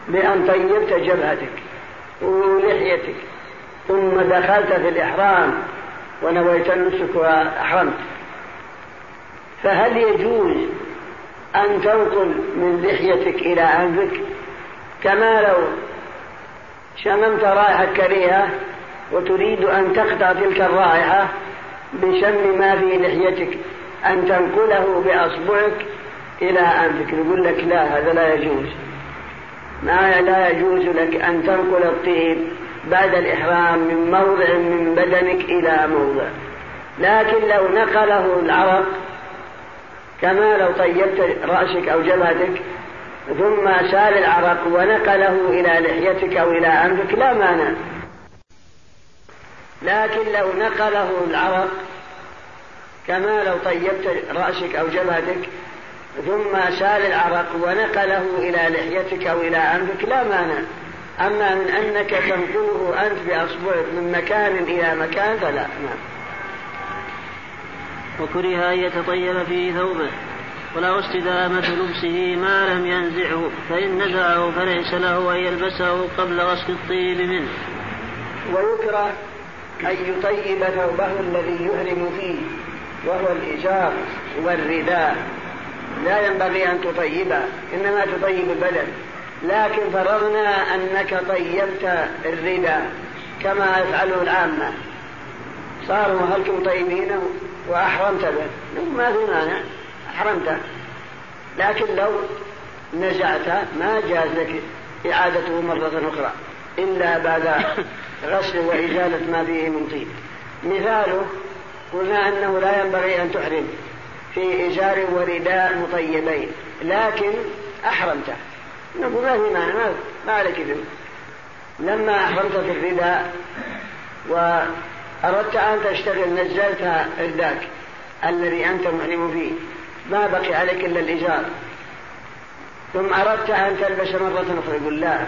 بأن طيبت جبهتك ولحيتك ثم دخلت في الإحرام ونويت النسك وأحرمت. فهل يجوز أن تنقل من لحيتك إلى أنفك كما لو شممت رائحة كريهة وتريد أن تقطع تلك الرائحة بشم ما في لحيتك أن تنقله بأصبعك إلى أنفك نقول لك لا هذا لا يجوز. ما لا يجوز لك أن تنقل الطيب بعد الإحرام من موضع من بدنك إلى موضع. لكن لو نقله العرق كما لو طيبت رأسك أو جبهتك ثم سال العرق ونقله إلى لحيتك أو إلى أنفك لا مانع. لكن لو نقله العرق كما لو طيبت رأسك أو جبهتك ثم سال العرق ونقله إلى لحيتك أو إلى أنفك لا مانع. أما من أنك تنقله أنت بأصبعك من مكان إلى مكان فلا نعم وكره أن يتطيب في ثوبه وله استدامة لبسه ما لم ينزعه فإن نزعه فليس له أن يلبسه قبل غسل الطيب منه. ويكره أن يطيب ثوبه الذي يهرم فيه وهو الإزار والرداء. لا ينبغي أن تطيبه إنما تطيب البدن لكن فرضنا أنك طيبت الرداء كما يفعله العامة. صاروا هلكم طيبينه؟ وأحرمت به. ما في مانع. أحرمته لكن لو نزعت ما جاز لك إعادته مرة أخرى. إلا بعد *coughs* غسل وإزالة ما فيه من طيب. مثاله قلنا أنه لا ينبغي أن تحرم في إزار ورداء مطيبين لكن أحرمته نقول ما في معنى ما, عليك لما أحرمت في الرداء وأردت أن تشتغل نزلت رداك الذي أنت محرم فيه. ما بقي عليك إلا الإزار. ثم أردت أن تلبس مرة أخرى يقول لا.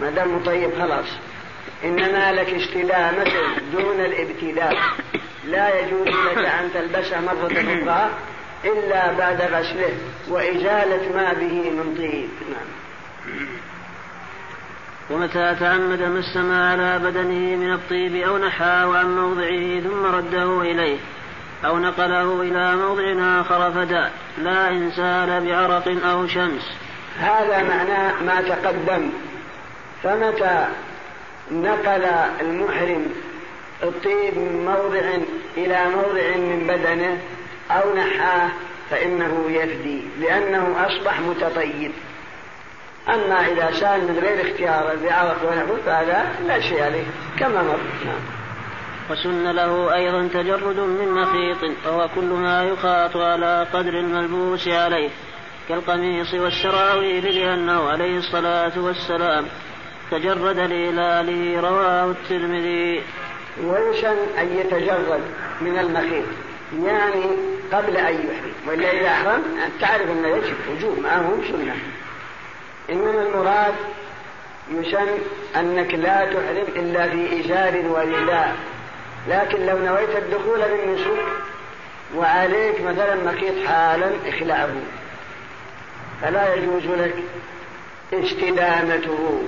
ما دام مطيب خلاص. إنما لك استلامة دون الابتداء. لا يجوز لك أن تلبسه مرة أخرى إلا بعد غسله وإزالة ما به من طيب. نعم. ومتى تعمد مس ما على بدنه من الطيب أو نحاه عن موضعه ثم رده إليه أو نقله إلى موضع آخر فدا لا إن سال بعرق أو شمس. هذا معناه ما تقدم. فمتى نقل المحرم الطيب من موضع إلى موضع من بدنه أو نحاه فإنه يفدي لأنه أصبح متطيب. أما إذا سأل من غير اختيار بعرق ونحو فهذا لا شيء عليه كما مر. نعم. وسن له أيضا تجرد من مخيط وهو كل ما يخاط على قدر الملبوس عليه كالقميص والسراويل لأنه عليه الصلاة والسلام. تجرد لهلاله رواه الترمذي. ويسن أن يتجرد من المخيط يعني قبل أن يحرم وإلا إذا أحرم تعرف أنه يجب وجوب معه سنة. إنما المراد يسن أنك لا تحرم إلا في إزار ورداء لكن لو نويت الدخول بالنسوك وعليك مثلا مخيط حالا اخلعه فلا يجوز لك استدامته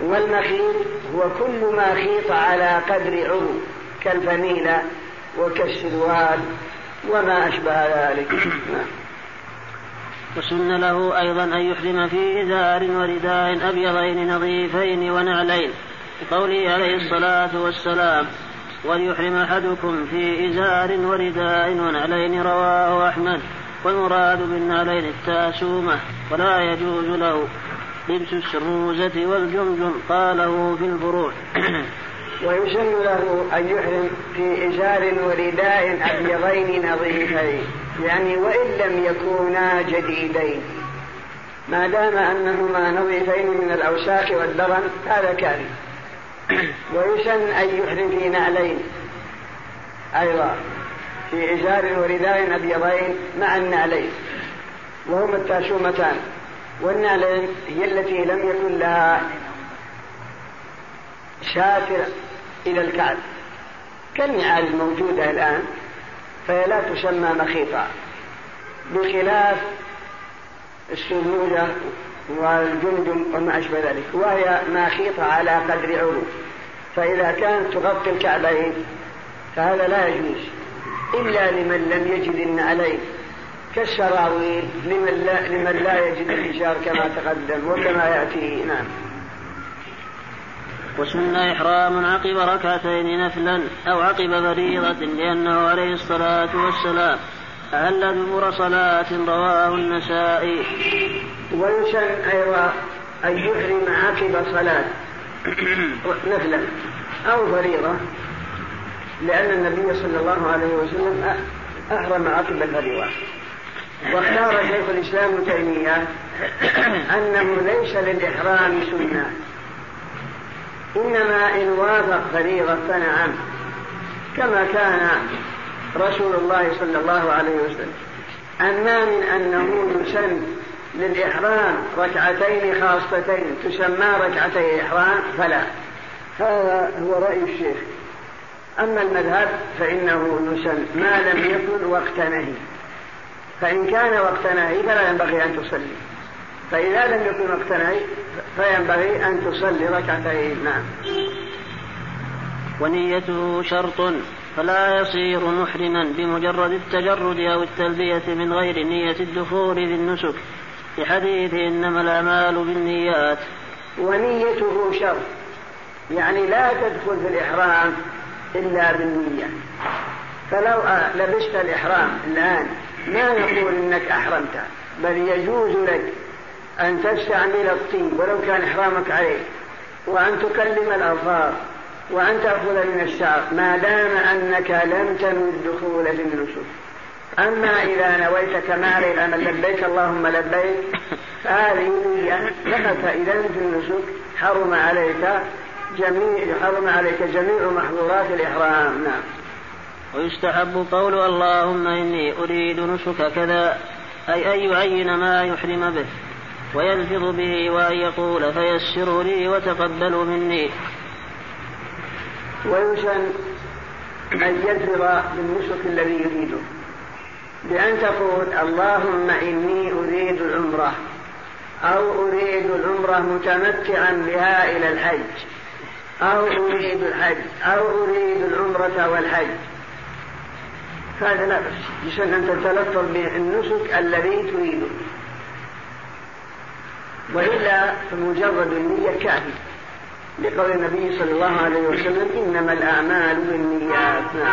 والمخيط هو كل ما خيط على قدر عضو كالفنيلة وكالسروال وما أشبه ذلك. وسن له أيضا أن يحرم في إزار ورداء أبيضين نظيفين ونعلين لقوله عليه الصلاة والسلام وليحرم أحدكم في إزار ورداء ونعلين رواه أحمد والمراد بالنعلين التاسومة ولا يجوز له لبس الشروزة والجمجم قاله في الفروع *clears throat* ويسن له أن يحرم في إزار ورداء أبيضين نظيفين. يعني وإن لم يكونا جديدين. ما دام أنهما نظيفين من الأوساخ والدرن هذا كافي *clears throat* ويسن أن يحرم في نعلين. أيضا في إزار ورداء أبيضين مع النعلين. وهما التاشومتان. والنعلين هي التي لم يكن لها شاتر إلى الكعب. كالنعال الموجودة الآن فهي لا تسمى مخيطا بخلاف السجودة والجندم وما أشبه ذلك وهي ماخيط على قدر عروق فإذا كانت تغطي الكعبين فهذا لا يجوز إلا لمن لم يجد عليه. كالسراويل لمن لا, لمن لا يجد الإشار كما تقدم وكما يأتي. نعم. وسن إحرام عقب ركعتين نفلا أو عقب فريضة لأنه عليه الصلاة والسلام. أهل دبر صلاة رواه النسائي. ويسن أيضا أن يحرم عقب صلاة *clears throat* نفلا أو فريضة لأن النبي صلى الله عليه وسلم أحرم عقب الفريضة واختار شيخ الإسلام ابن تيمية أنه ليس للإحرام سنة إنما إن وافق فريضة فنعم كما كان رسول الله صلى الله عليه وسلم. أما من أنه يسن للإحرام ركعتين خاصتين تسمى ركعتي إحرام فلا. هذا هو رأي الشيخ. أما المذهب فإنه يسن ما لم يكن وقت نهي. فإن كان وقت نهي فلا ينبغي أن تصلي. فإذا لم يكن وقت نهي فينبغي أن تصلي ركعتين نعم. ونيته شرط فلا يصير محرما بمجرد التجرد أو التلبية من غير نية الدخول في النسك. لحديث إنما الأعمال بالنيات. ونيته شرط. يعني لا تدخل في الإحرام إلا بالنية. فلو لبست الإحرام الآن ما نقول إنك أحرمت بل يجوز لك أن تستعمل الطيب ولو كان إحرامك عليه وأن تكلم الأظفار وأن تأخذ من الشعر ما دام أنك لم تنوي الدخول في النسك أما إذا نويت كمال الأمل لبيك اللهم لبيك فهذه نية فقط إذا في النسك حرم عليك جميع حرم عليك جميع محظورات الإحرام. نعم. ويستحب قول اللهم إني أريد نسك كذا أي أن يعين ما يحرم به ويلفظ به وأن يقول فيسره لي وتقبلوا مني. ويسن أن يلفظ بالنسك الذي يريده. بأن تقول اللهم إني أريد العمرة أو أريد العمرة متمتعا بها إلى الحج أو أريد الحج أو أريد العمرة والحج. هذا لا بأس يسن أن تتلفظ بالنسك الذي تريده. وإلا فمجرد النية كافي لقول النبي صلى الله عليه وسلم إنما الأعمال بالنيات.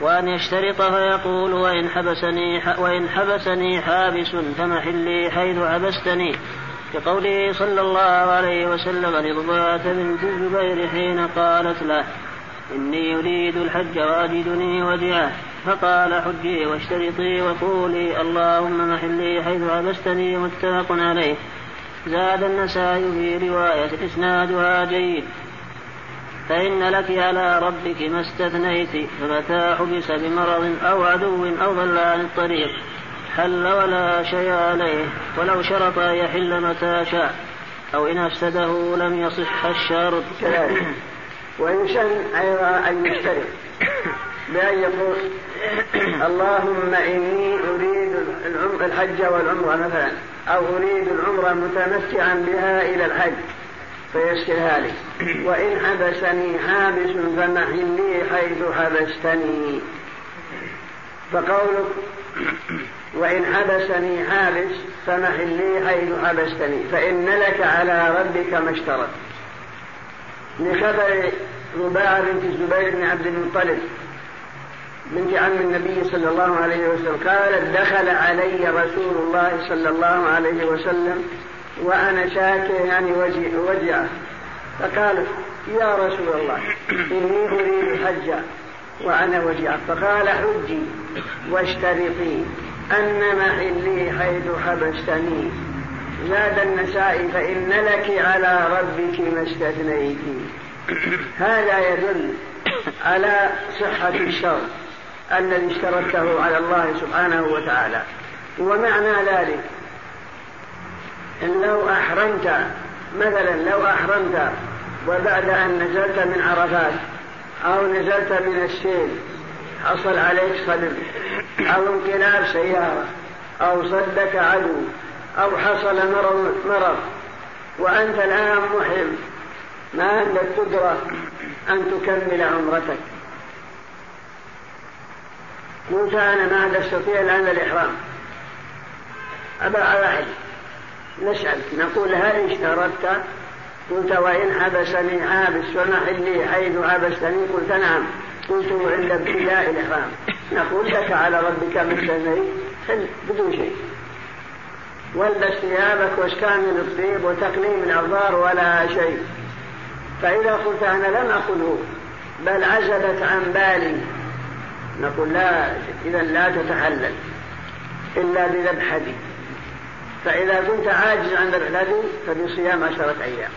وأن يشترط فيقول وإن حبسني وإن حبسني حابس فمحلي حيث حبستني. كقوله صلى الله عليه وسلم لضباة بنت الزبير حين قالت له إني أريد الحج وأجدني وجعه فقال حجي واشترطي وقولي اللهم محلي حيث حبستني متفق عليه. زاد النسائي في رواية إسنادها جيد. فإن لك على ربك ما استثنيت فمتى حبس بمرض أو عدو أو ضل عن الطريق. حل ولا شيء عليه. ولو شرط أن يحل متى شاء. أو إن أفسده لم يصح الشرط. ويسن أيضا أن يشترط بأن يقول اللهم إني أريد الحج والعمرة مثلا أو أريد العمرة متمتعا بها إلى الحج فيسرها لي وإن حبسني حابس فمحلي حيث حبستني. فقولك وإن حبسني حابس فمحلي حيث حبستني. فإن لك على ربك ما اشترط. لخبر رباعة بنت الزبير بن عبد المطلب بنت عم النبي صلى الله عليه وسلم قالت دخل علي رسول الله صلى الله عليه وسلم وأنا شاكي يعني وجعه. فقالت يا رسول الله إني أريد الحج وأنا وجعه. فقال حجي واشترطي أن محلي حيث حبستني. زاد النساء فإن لك على ربك ما استثنيت. هذا يدل على صحة الشرط الذي اشتركته على الله سبحانه وتعالى. ومعنى ذلك إن لو أحرمت مثلا لو أحرمت وبعد أن نزلت من عرفات أو نزلت من السيل حصل عليك صدم أو انقلاب سيارة أو صدك عدو أو حصل مرض, مرض وأنت الآن محب ما عندك قدرة أن تكمل عمرتك. قلت أنا ما أستطيع الآن الإحرام. أبا واحد نسأل نقول هل اشترطت؟ قلت وإن حبسني حابس فمحلي حيث حبستني قلت نعم. قلت عند ابتداء الإحرام. نقول لك على ربك مثل حل بدون شيء. والبس ثيابك واستعمل الطيب وتقليم الأظهار ولا شيء. فإذا قلت أنا لم أقله بل عزبت عن بالي نقول لا إذا لا تتحلل إلا بذبحتي فإذا كنت عاجز عن ذبح فبصيام عشرة أيام.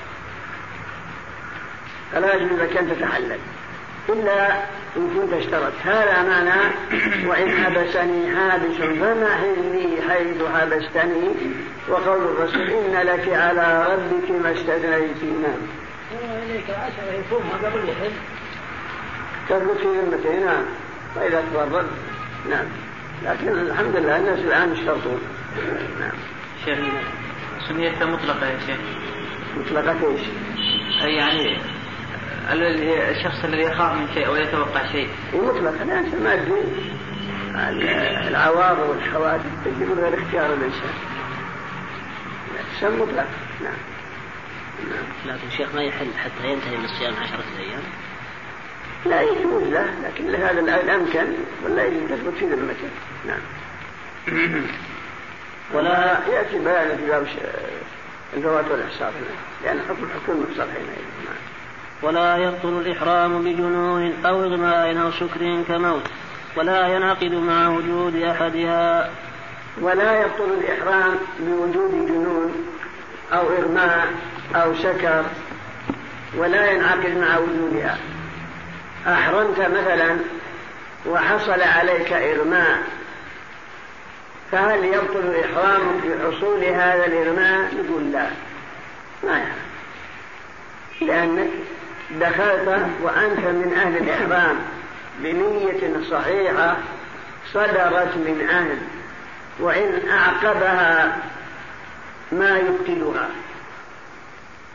فلا يجوز لك أن تتحلل. إلا إن كنت اشترط. هذا معنى وإن حبسني حابس فمحلي حيث حبستني. وقول الرسول إن لك على ربك ما استدنيت نعم. إليك العشرة يصومها قبل يحل. تثبت في ذمته نعم. فإذا تفرد نعم. لكن الحمد لله الناس الآن يشترطون. نعم. شيخ سميت مطلقة يا شيخ. مطلقة إيش؟ أي يعني الشخص الذي يخاف من شيء ويتوقع شيء. مطلقا الإنسان ما ادري العوارض والحوادث تجي من غير اختيار الإنسان. الإنسان مطلق. نعم. نعم. لكن الشيخ ما يحل حتى ينتهي من الصيام عشرة أيام؟ لا يجوز له لكن لهذا الأمكن ولا يجوز تثبت في ذمته نعم. *coughs* ولا يأتي بيان في باب الفوات والإحصار لأن حكم الحكم محصر حينئذ. نعم. ولا يبطل الإحرام بجنون أو إغماء أو سكر كموت. ولا ينعقد مع وجود أحدها. ولا يبطل الإحرام بوجود جنون أو إغماء أو سكر ولا ينعقد مع وجودها. أحرمت مثلا وحصل عليك إغماء فهل يبطل إحرامك بحصول هذا الإغماء؟ يقول لا. ما يعني لأنك دخلت وأنت من أهل الإحرام بنية صحيحة صدرت من أهل وإن أعقبها ما يبطلها.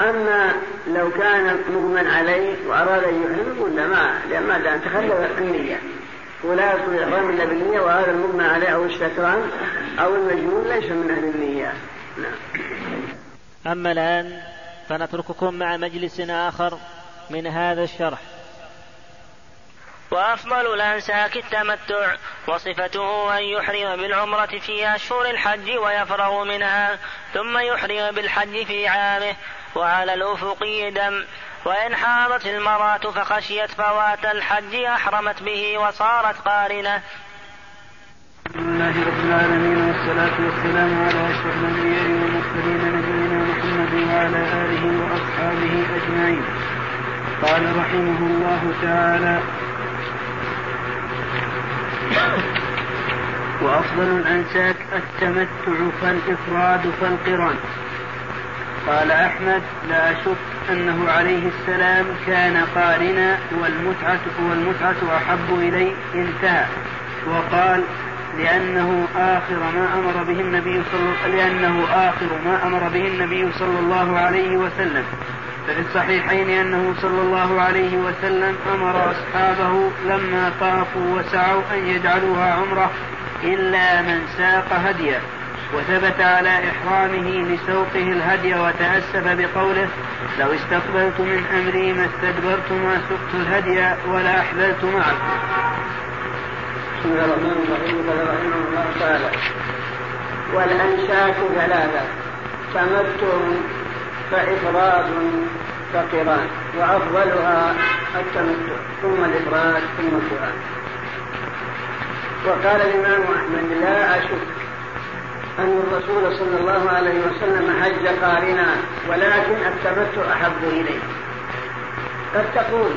أما لو كان مغمى عليه وأراد أن يحرم يقول لا ما لأن ما دام تخلف النية. ولا يدخل الإحرام إلا بالنية وهذا المغمى عليه أو الشكران أو المجنون ليس من أهل النية. نعم. أما الآن فنترككم مع مجلس آخر من هذا الشرح. وأفضل الأنساك التمتع وصفته أن يحرم بالعمرة في أشهر الحج ويفرغ منها ثم يحرم بالحج في عامه وعلى الأفق دم وإن حاضت المرأة فخشيت فوات الحج أحرمت به وصارت قارنة. الحمد لله رب العالمين والصلاة والسلام على أشرف الأنبياء والمرسلين نبينا محمد وعلى آله وأصحابه أجمعين. قال رحمه الله تعالى وأفضل الأنساك التمتع فالإفراد فالقران. قال أحمد لا أشك أنه عليه السلام كان قارنا والمتعة والمتعة أحب إلي انتهى. وقال لأنه آخر ما أمر به النبي صلى لأنه آخر ما أمر به النبي صلى الله عليه وسلم. ففي الصحيحين أنه صلى الله عليه وسلم أمر أصحابه لما طافوا وسعوا أن يجعلوها عمرة إلا من ساق هديا وثبت على إحرامه لسوقه الهدي وتأسف بقوله لو استقبلت من أمري ما استدبرت ما سقت الهدي ولا أحللت معه. بسم الله الرحمن الرحيم. قال رحمه الله تعالى والأنساك ثلاثة تمتع فإفراد فقران وأفضلها التمتع ثم الإفراد ثم القران وقال الإمام أحمد لا أشك أن الرسول صلى الله عليه وسلم حج قارنا ولكن التمتع أحب إليه. قد تقول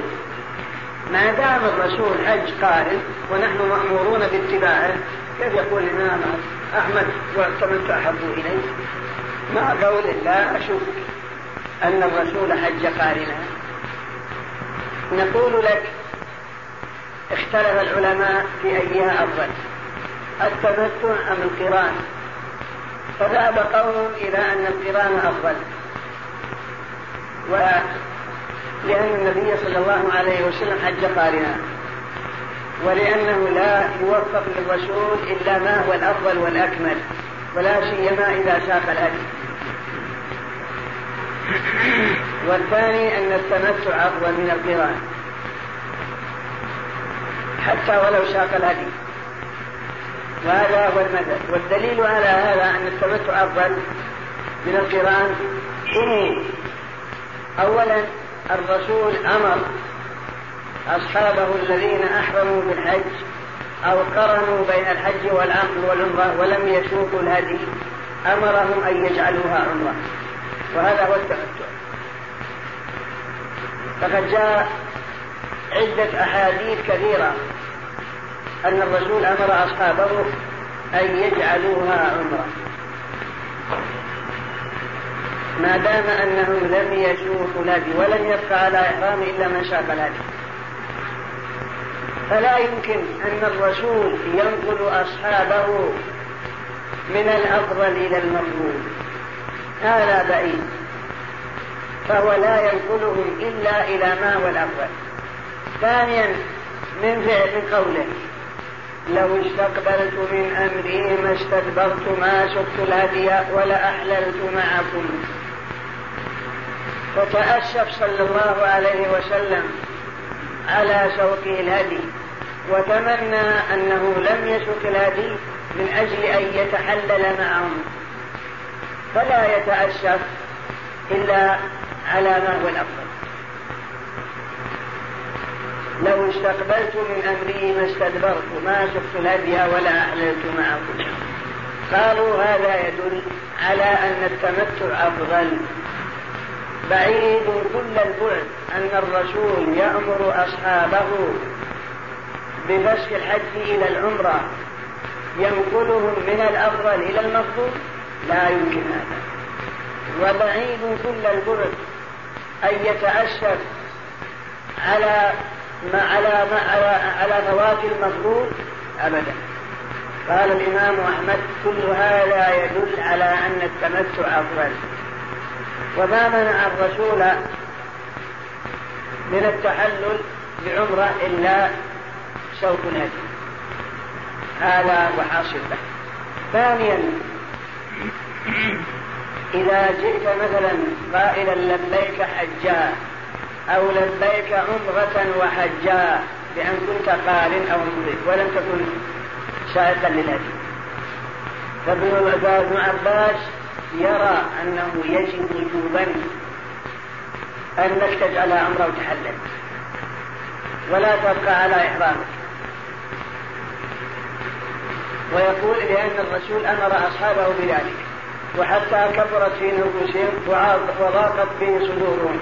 ما دام الرسول حج قارن ونحن مأمورون باتباعه كيف يقول الإمام أحمد والتمتع أحب إليه؟ مع قول لا أشك أن الرسول حج قارنا. نقول لك اختلف العلماء في أيها أفضل التمتع أم القران؟ فذهب قوم إلى أن القران أفضل. ولأن النبي صلى الله عليه وسلم حج قارنا. ولأنه لا يوفق للرسول إلا ما هو الأفضل والأكمل ولا سيما إذا ساق الهدي والثاني أن التمتع أفضل من القران حتى ولو ساق الهدي وهذا هو المذهب. والدليل على هذا أن التمتع أفضل من القرآن إني أولا الرسول أمر أصحابه الذين أحرموا بالحج أو قرنوا بين الحج والعقل والعمرة ولم يسوقوا الهدي أمرهم أن يجعلوها عمرة. وهذا هو التمتع. فقد جاء عدة أحاديث كثيرة أن الرسول أمر أصحابه أن يجعلوها عمرة. ما دام أنهم لم يشوفوا الهدي ولم يبقى على إحرام إلا من شاف الهدي فلا يمكن أن الرسول ينقل أصحابه من الأفضل إلى المفضول هذا بعيد. فهو لا ينقلهم إلا إلى ما هو الأفضل. ثانيا من فعل قوله. لو استقبلت من أمري ما استدبرت ما سقت الهدي ولا أحللت معكم. فتأسف صلى الله عليه وسلم على سوقه الهدي وتمنى أنه لم يسوق الهدي من أجل أن يتحلل معهم. فلا يتأسف إلا على ما هو الأفضل. لو استقبلت من أمري ما استدبرت ما سقت الهدي ولا أحللت معكم قالوا هذا يدل على أن التمتع أفضل. بعيد كل البعد أن الرسول يأمر أصحابه بفسخ الحج إلى العمرة. ينقلهم من الأفضل إلى المفضول؟ لا يمكن هذا. وبعيد كل البعد أن يتأسف على ما على ما على على فوات المفروض أبدا. قال الإمام أحمد كل هذا يدل على أن التمتع أفضل. وما منع الرسول من التحلل بعمرة إلا سوق الهدي هذا وحاصل له ثانيا إذا جئت مثلا قائلا لبيك حجا أو لبيك عمرة وحجا بأن كنت قارن أو مضيف ولم تكن سائقا للهدي فابن عباس يرى أنه يجب وجوبا أنك تجعل أمره وتحلل ولا تبقى على إحرامك ويقول لأن الرسول أمر أصحابه بذلك وحتى كبرت في نفوسهم وضاقت به صدورهم.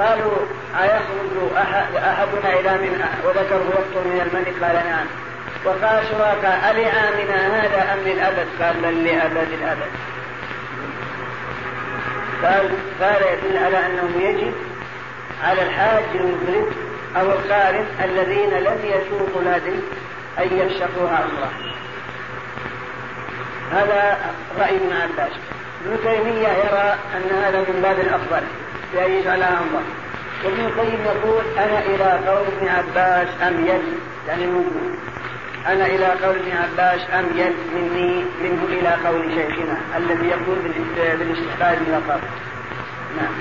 قالوا أيخرج أحد أحدنا إلى من وذكره يقتل من الملك قال نعم. وقال سراقة ألعامنا هذا أم للأبد قال بل لأبد الأبد. قال قال يدل على أنه يجب على الحاج المفرد أو القارن الذين لم يسوقوا الهدي أن يفسخوها عمره هذا رأي ابن عباس. ابن تيمية يرى أن هذا من باب الأفضل. بأن يجعلها عمره وابن القيم يقول أنا إلى قول ابن عباس أميل يعني موجود أنا إلى قول ابن عباس أميل مني منه إلى قول شيخنا الذي يقول بالإستحباب القبر. نعم.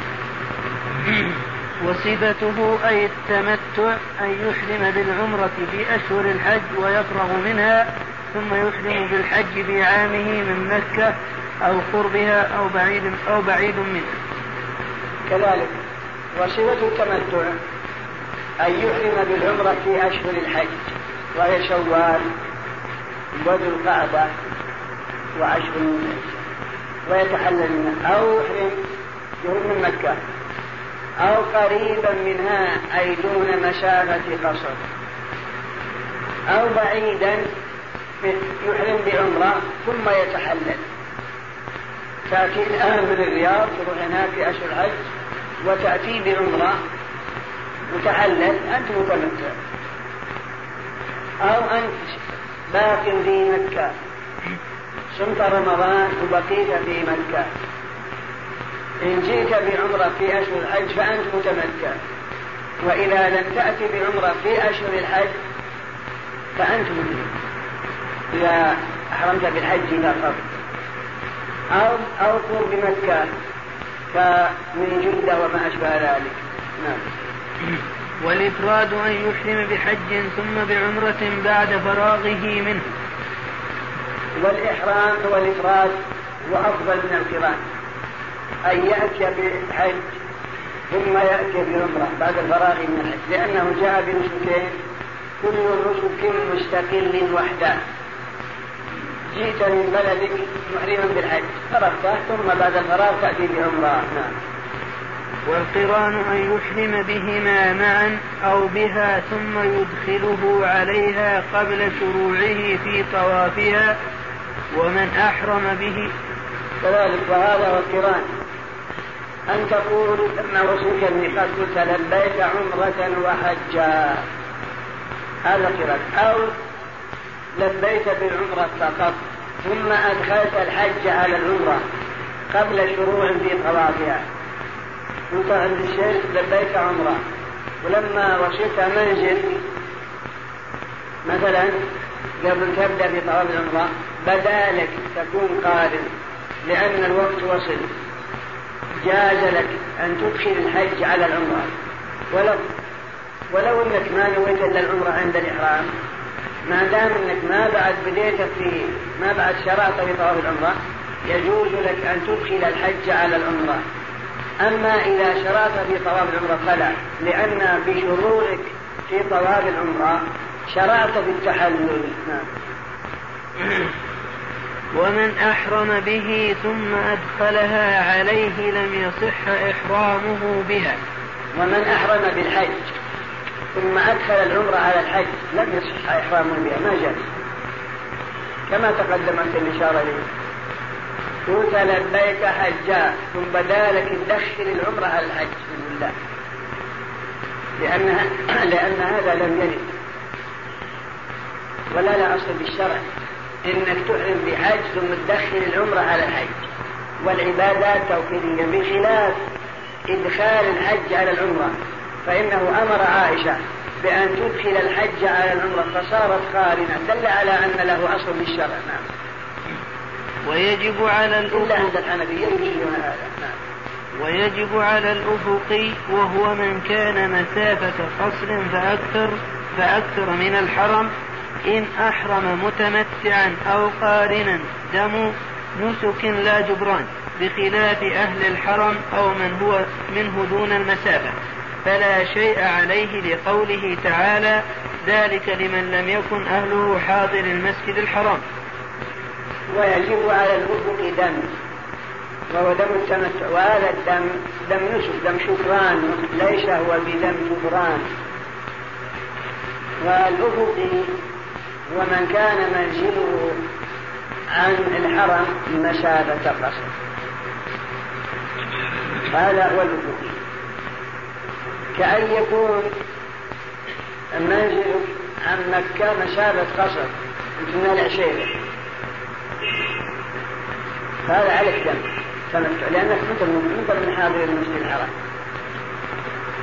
وصفته أي التمتع أن يحرم بالعمرة في أشهر الحج ويفرغ منها ثم يحرم بالحج في عامه من مكة أو قربها أو بعيد أو بعيد منها. كذلك. وصفة التمتع. أن يحرم بالعمرة في أشهر الحج وهي شوال وذو القعدة وعشر ويتحلل منها. أو يحرم يحرم من مكة. أو قريبا منها أي دون مسافة قصر. أو بعيدا يحرم بعمرة ثم يتحلل. تأتي الآن من الرياض تروح هناك في أشهر الحج وتأتي بعمرة متحلل أنت متمتع. أو أنت باق في مكة. صمت رمضان وبقيت في مكة. إن جئت بعمرة في أشهر الحج فأنت متمكن وإذا لم تأتي بعمرة في أشهر الحج فأنت مدرك. إذا أحرمت بالحج فقط أو أو قرب بمكة كمن جدة وما أشبه ذلك. نعم. والإفراد أن يحرم بحج ثم بعمرة بعد فراغه منه. والإحرام هو الإفراد وأفضل من القران. أن يأتي بالحج ثم يأتي بعمرة بعد الفراغ من الحج لأنه جاء بنسكين كل نسك مستقل وحده. جئت من بلدك محرما بالحج. فرغته ثم بعد الفراغ تأتي بعمرة. نعم. والقرآن أن يحرم بهما معا أو بها ثم يدخله عليها قبل شروعه في طوافها ومن أحرم به. كذلك وهذا هو القرآن. أن تقول لما وصلك الميقات قلت لبيك عمرة وحجا. هذا قران أو لبيت بالعمرة فقط ثم أدخلت الحج على العمرة قبل شروع في طوافها قلت عند الشيخ لبيك عمرة. ولما وصلت منزل مثلا قبل تبدأ في طواف العمرة بدأ لك تكون قادم لأن الوقت وصل. جاز لك أن تدخل الحج على العمرة. ولو ولو أنك ما نويت إلا العمرة عند الإحرام. ما دام إنك ما بعد بديت في ما بعد شرعت في طواف العمرة يجوز لك أن تدخل الحج على العمرة. أما إذا شرعت في طواف العمرة فلا لأن بشروعك في طواف العمرة شرعت في التحلل. نعم. ومن أحرم به ثم أدخلها عليه لم يصح إحرامه بها. ومن أحرم بالحج ثم أدخل العمرة على الحج. لم يصح إحرامه بها ما جاز. كما تقدمت الإشارة إليه قلت لبيك حجا. ثم بدا لك تدخل العمرة على الحج. بسم الله. لأن *coughs* لأن هذا لم يرد. ولا لا أصل بالشرع. إنك تحرم بحج ثم تدخل العمرة على الحج. والعبادات توحيديه بخلاف إدخال الحج على العمرة. فإنه أمر عائشة بأن تدخل الحج على العمرة فصارت قارنه دل على أن له أصل بالشرع نعم. ويجب على الأفق إلا عند يجوزون هذا. نعم. ويجب على الأفق وهو من كان مسافة قصر فأكثر فأكثر من الحرم إن أحرم متمتعا أو قارنا دم نسك لا جبران بخلاف أهل الحرم أو من هو منه دون المسافة. فلا شيء عليه لقوله تعالى ذلك لمن لم يكن أهله حاضر المسجد الحرام. ويجب على الأفق دم وهو دم التمتع وهذا الدم دم نسك دم شكران ليس هو بدم جبران والأفق ومن كان منزله عن الحرم مسافة قصر. هذا هو الوجود كأن يكون منزلك عن مكة مسافة قصر من العشيرة هذا عليك دم تمتع لأنك مثل من حاضر المسجد الحرام.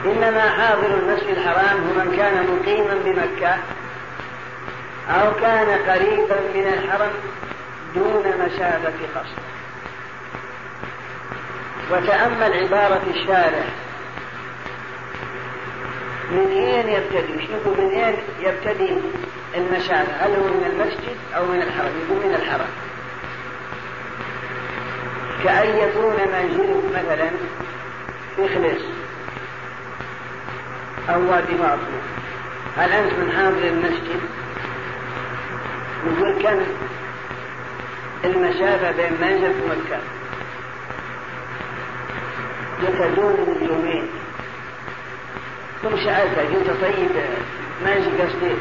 إنما حاضر المسجد الحرام هو من كان مقيما بمكة أو كان قريبا من الحرم دون مسافة قصر. وتأمل عبارة الشارع من أين يبتدي؟ شوفوا من أين يبتدي المسافة؟ هل هو من المسجد أو من الحرم؟ يقول من الحرم. كأن يكون منزلك مثلا في أو وادي معطوف هل أنت من حاضر المسجد يقول كم المسافة بين منزل ومكة من يومين ثم سألته قلت طيب منزل قصدي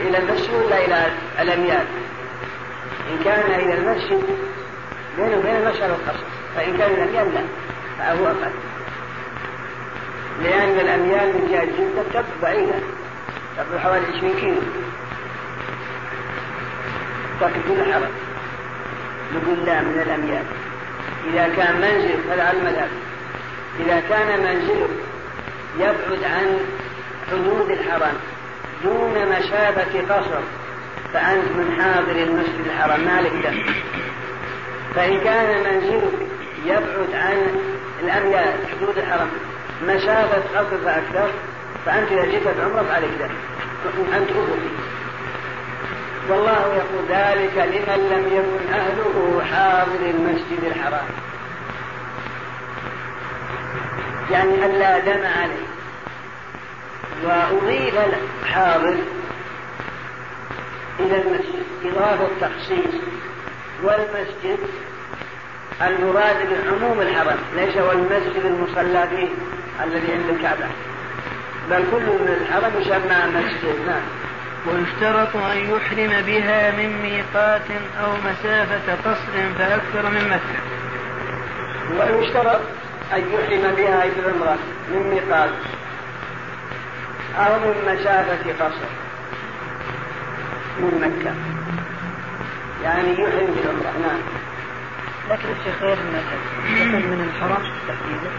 إلى المسجد ولا إلى الأميال؟ إن كان إلى المسجد بينه وبين المسجد القصر فإن كان الأميال لا فهو أقل. لأن الأميال من جهة جدة تبقى بعيدة تبقى حوالي 20 كيلو. لكن كل حرم نقول لا من الأميال. إذا كان منزل هذا المذهب إذا كان منزلك يبعد عن حدود الحرم دون مشابة قصر فأنت من حاضر المسجد الحرام مالك دم فإن كان منزلك يبعد عن الأميال حدود الحرم مسافة قصر فأكثر فأنت إذا جئت بعمرة فعليك دم أنت أفقي والله يقول ذلك لمن لم يكن أهله حاضر المسجد الحرام. يعني ألا دم عليه. وأضيف الحاضر إلى المسجد إضافة تخصيص والمسجد المراد بعموم الحرم ليس هو المسجد المصلى فيه الذي عند الكعبة. بل كل من الحرم يسمى مسجد. نعم. ويشترط أن يحرم بها من ميقات أو مسافة قصر فأكثر من مكة ويشترط أن يحرم بها أي العمرة من ميقات أو من مسافة قصر من مكة. يعني يحرم بالعمرة نعم. لكن الشيخ غير المذهب من الحرم تحديدا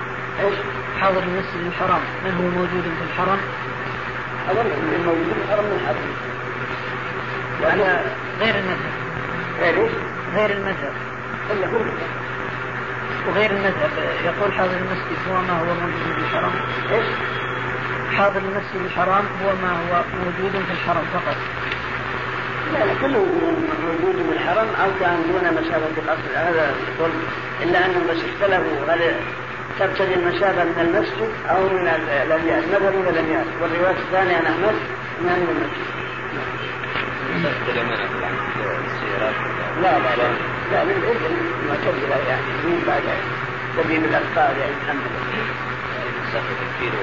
إيش؟ حاضر المسجد الحرام. من هو موجود في الحرم؟ أظن الموجود في الحرم من الحرم يعني غير المذهب. غير إيش؟ غير المذهب. إلا هو. وغير المذهب يقول حاضر المسجد هو ما هو موجود في الحرم إيش؟ حاضر المسجد الحرام هو ما هو موجود في الحرم فقط. لا لا كله موجود في الحرم أو كان دون مسافه قصر هذا يقول إلا انهم بس اختلفوا هل تبتدي المسافه من المسجد أو من الاميال ماذا من الاميال والرواية الثانية عن أحمد من المسجد؟ لا لا لا. لا من الإبل معتزلة يعني. من بعد؟ تبين الأطفال يعني. محمد مسافة الكيلو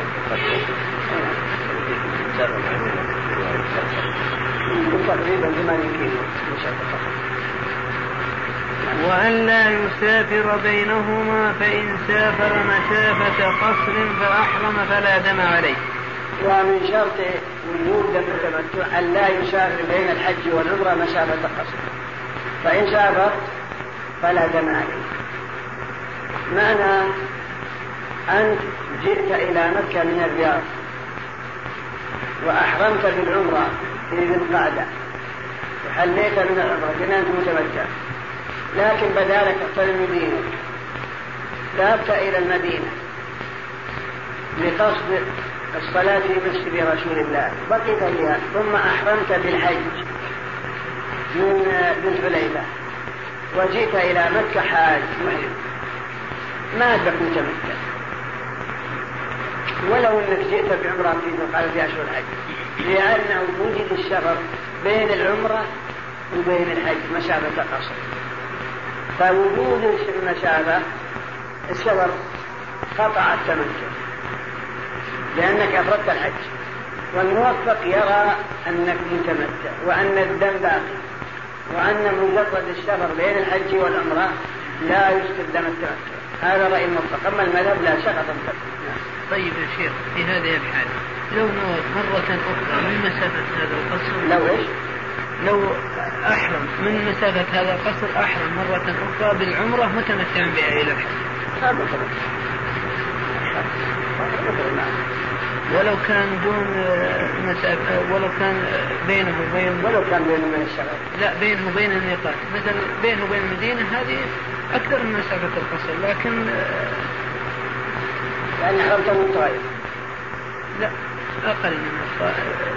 تقريبا 8 كيلو مسافة وأن لا يسافر بينهما فإن سافر مسافة قصر فأحرم فلا دم عليه. ومن شرط وجود دم التمتع أن لا يسافر بين الحج والعمرة مسافة قصر. فإن سافر فلا دم عليه معنى أنت جئت إلى مكة من الرياض وأحرمت بالعمرة في ذي القعدة وحليت من العمرة كنا أنت متمتع لكن بدالك اقترن دينك. ذهبت إلى المدينة بقصد الصلاة في مسجد رسول الله. بقيت فيها ثم أحرمت بالحج. من ذي الحليفة وجئت إلى مكة حاج. محرم ما أدرك متمتع ولو أنك جئت بعمرة في ذي في أشهر الحج. لأنه وجد الشرف بين العمرة وبين الحج مسافة قصر فوجود المسافة السفر قطع التمتع لأنك أفردت الحج. والموفق يرى أنك متمتع وأن الدم باقي. وأن مجرد السفر بين الحج والعمرة لا يسقط دم التمتع هذا رأي الموفق أما المذهب لا سقط التمتع طيب يا شيخ في هذه الحالة لو نوى مرة أخرى من مسافة هذا القصر لو إيش؟ لو أحرم من مسافة هذا القصر أحرم مرة أخرى بالعمرة متمتعا بها إلى الحج؟ هذا متمتع ولو كان دون مسافة ولو كان بينه وبين ولو كان بينه وبين الشغل لا بينه وبين الميقات مثلا بينه وبين المدينة هذه أكثر من مسافة القصر لكن يعني حرمت من لا أقل من الطائف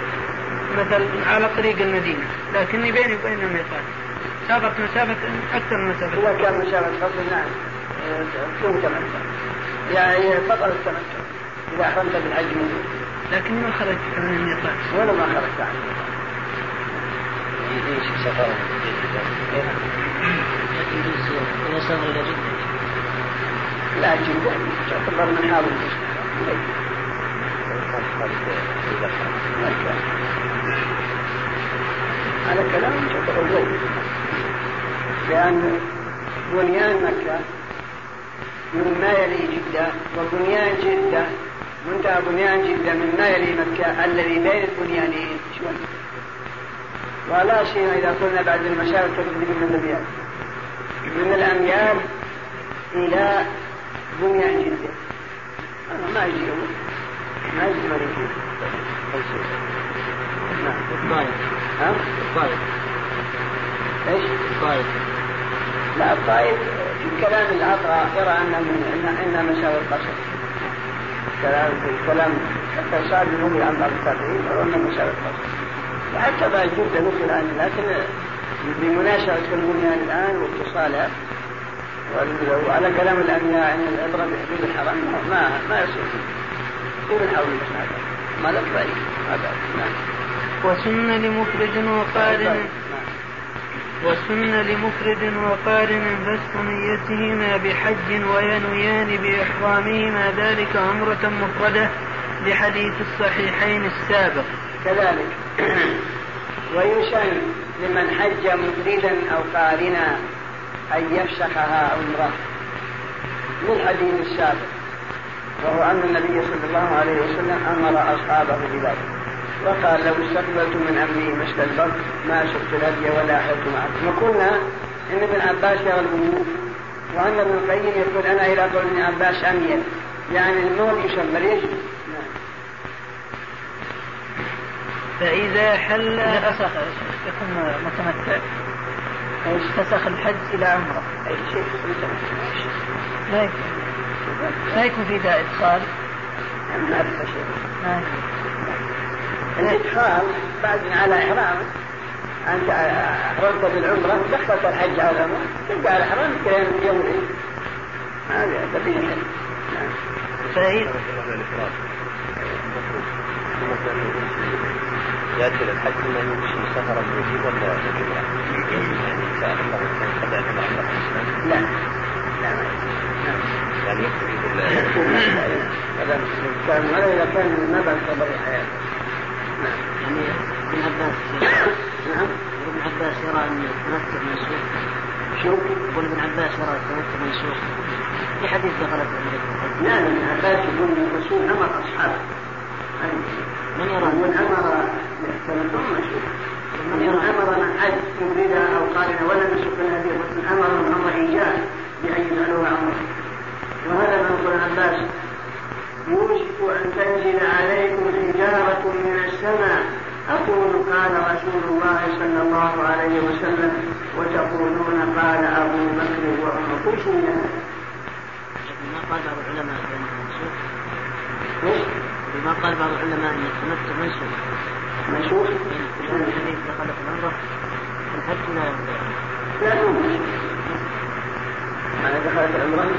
مثلا على طريق المدينة لكني بيني وبين الميقات سافرت مسافة أكثر من مسافة إذا كان مسافة قصر نعم تمتع يعني بطل التمتع إذا أحرمت بالحج منه لكن ما خرجت من الميقات ولا ما خرجت عنه. يجي سفر لكن يجوز إذا سافر إلى جدة لا جدا تعتبر من حاضر. هذا كلام تعتبر لأن بنيان مكة مما يلي جدة وبنيان جدة منتهى بنيان جدة مما يلي مكة الذي بين البنيانين. ولا شيء إذا قلنا بعد المشاعر تجد من الأميال من الأميال إلى بنيان جدة ما يجي ما يجي ما يجي نعم. الطائف. ها؟ الطائف. إيش؟ الطائف. لا الطائف في كلام العطاء يرى أن ان مساوي القصر كلام في كلام حتى بن عن بعض التابعين القصر وحتى بعد جدة نقل الآن لكن بمناسبة البنيان الآن واتصالها وعلى كلام الأنبياء أن العبرة بحدود الحرم ما ما يصير. دون الحول هذا؟ ما لا هذا نعم. وسن لمفرد وقارن. وسن لمفرد وقارن بسط نيتهما بحج وينويان بإحرامهما ذلك عمرة مفردة لحديث الصحيحين السابق. كذلك. *clears throat* ويسن لمن حج مفردا أو قارنا أن يفسخها عمرة. للحديث السابق وهو أن النبي صلى الله عليه وسلم أمر أصحابه بذلك. وقال لو استقبلت من أمري مثل البر ما شفت الهدي ولا حلت معكم وقلنا إن ابن عباس يرى الغيوب وأن ابن القيم يقول أنا إلى قول ابن عباس أميل يعني المول يشمل يجب فإذا حل فسخ يكون متمتع. إيش؟ فسخ الحج إلى عمرة. أي شيء لا يكون. لا يكون في ذا إدخال. ما شيء. الإدخال بعد على إحرامك أنت أحرمت بالعمرة دخلت الحج على العمرة تبقى على إحرام كلام يوم العيد هذا تبين الحج فإذا يأتي للحج ما يمشي سفرا يجيب ولا؟ يعني كان لا لا يعني يكتفي بال هذا كان ولا إذا كان ما بعد قبل نعم يعني ابن عباس نعم ابن عباس يرى أن التمتع منسوخ شو؟ يقول ابن عباس يرى التمتع منسوخ في حديث دخلت لا ابن عباس يقول الرسول أمر أصحابه من يرى من أمر من أمر من حج مفردا أو ولم يسق الهدي الرسول أمر من أمر ايجاد بان يجعلوه عمره وهذا ما يقول عباس يوشك أن تنزل عليكم حجارة من السماء أقول قال رسول الله صلى الله عليه وسلم وتقولون قال أبو بكر وعمر كل شيء ما قال بعض العلماء؟ ما قال بعض العلماء إن التمتع منسوخ. منسوخ؟ الحديث دخل في العمره الحج لا لا دخلت العمره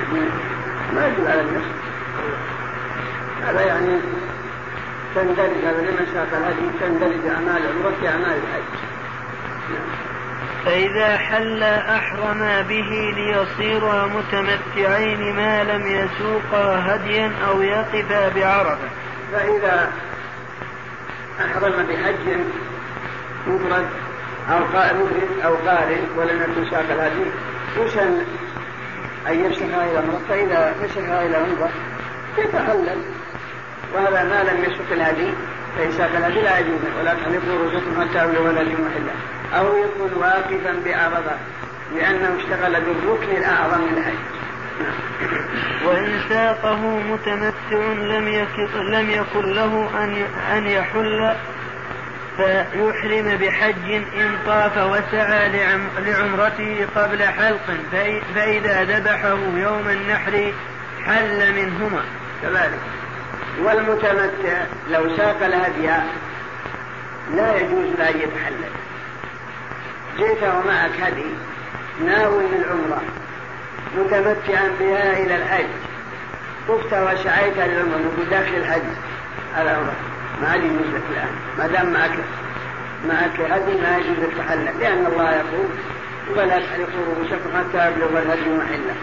ما يدل على النص هذا يعني تندرج هذا لمن شاف الهدي تندرج أعمال العمره في أعمال الحج. فإذا حل أحرما به ليصيرا متمتعين ما لم يسوقا هديا أو يقفا بعرفة. فإذا أحرم بحج مفرد أو مفرد أو قارن ولم يكن ساق الهدي يسن أن يمسكها إلى عمرة فإذا مسكها إلى عمرة يتحلل وهذا ما لم يسق الهدي فإن ساق الهدي لا يجوز ولا تحلقوا رؤوسكم حتى أولوا ولا محله أو يكون واقفا بعرضة لأنه اشتغل بالركن الأعظم من الحج وإن ساقه متمتع لم يكن لم يكن له أن أن يحل فيحرم بحج إن طاف وسعى لعمرته قبل حلق فإذا ذبحه يوم النحر حل منهما. كذلك. والمتمتع لو ساق الهدي لا يجوز له أن يتحلل. جئت ومعك هدي ناوي للعمرة متمتعا بها إلى الحج. طفت وسعيت للعمرة نقول داخل الحج. على عمرة ما يجوز لك الآن. ما دام معك معك هدي ما يجوز لك تحلل لأن الله يقول ولا تحلقوا رؤوسكم حتى يبلغ الهدي محله.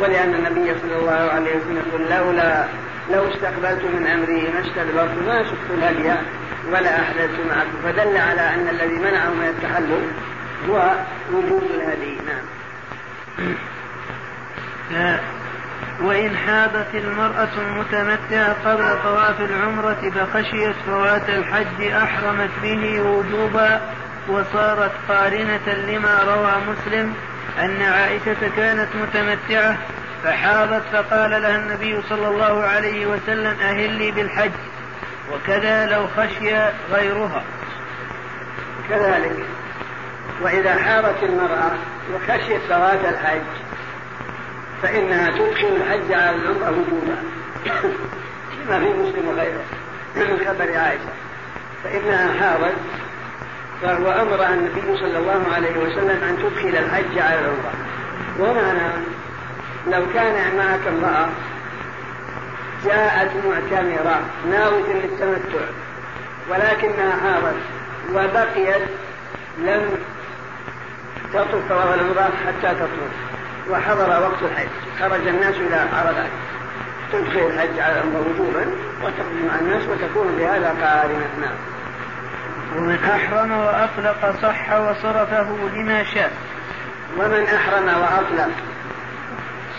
ولأن النبي صلى الله عليه وسلم يقول لولا لو استقبلت من أمري ما استدبرت ما شفت الهدي ولا أحللت معكم فدل على أن الذي منعه من التحلل هو وجود الهدي. نعم. وإن حابت المرأة المتمتعة قبل طواف العمرة فخشيت فوات الحج أحرمت به وجوبا وصارت قارنة لما روى مسلم أن عائشة كانت متمتعة فحاضت فقال لها النبي صلى الله عليه وسلم أهلي بالحج وكذا لو خشي غيرها. كذلك وإذا حارت المرأة وخشيت صلاة الحج فإنها تدخل الحج على العمرة وجوبا كما في مسلم وغيره من خبر عائشة. فإنها حارت فهو أمر النبي صلى الله عليه وسلم أن تدخل الحج على العمرة ومعنى لو كان معك امرأة جاءت معتمرة ناوية للتمتع ولكنها حارت وبقيت لم تطف طواف العمرة حتى تطوف وحضر وقت الحج. خرج الناس إلى عرفات تدخل الحج على العمرة وجوبا وتقضي مع الناس وتكون بهذا قارنة. نعم. ومن أحرم وأطلق صح وصرفه لما شاء. ومن أحرم وأطلق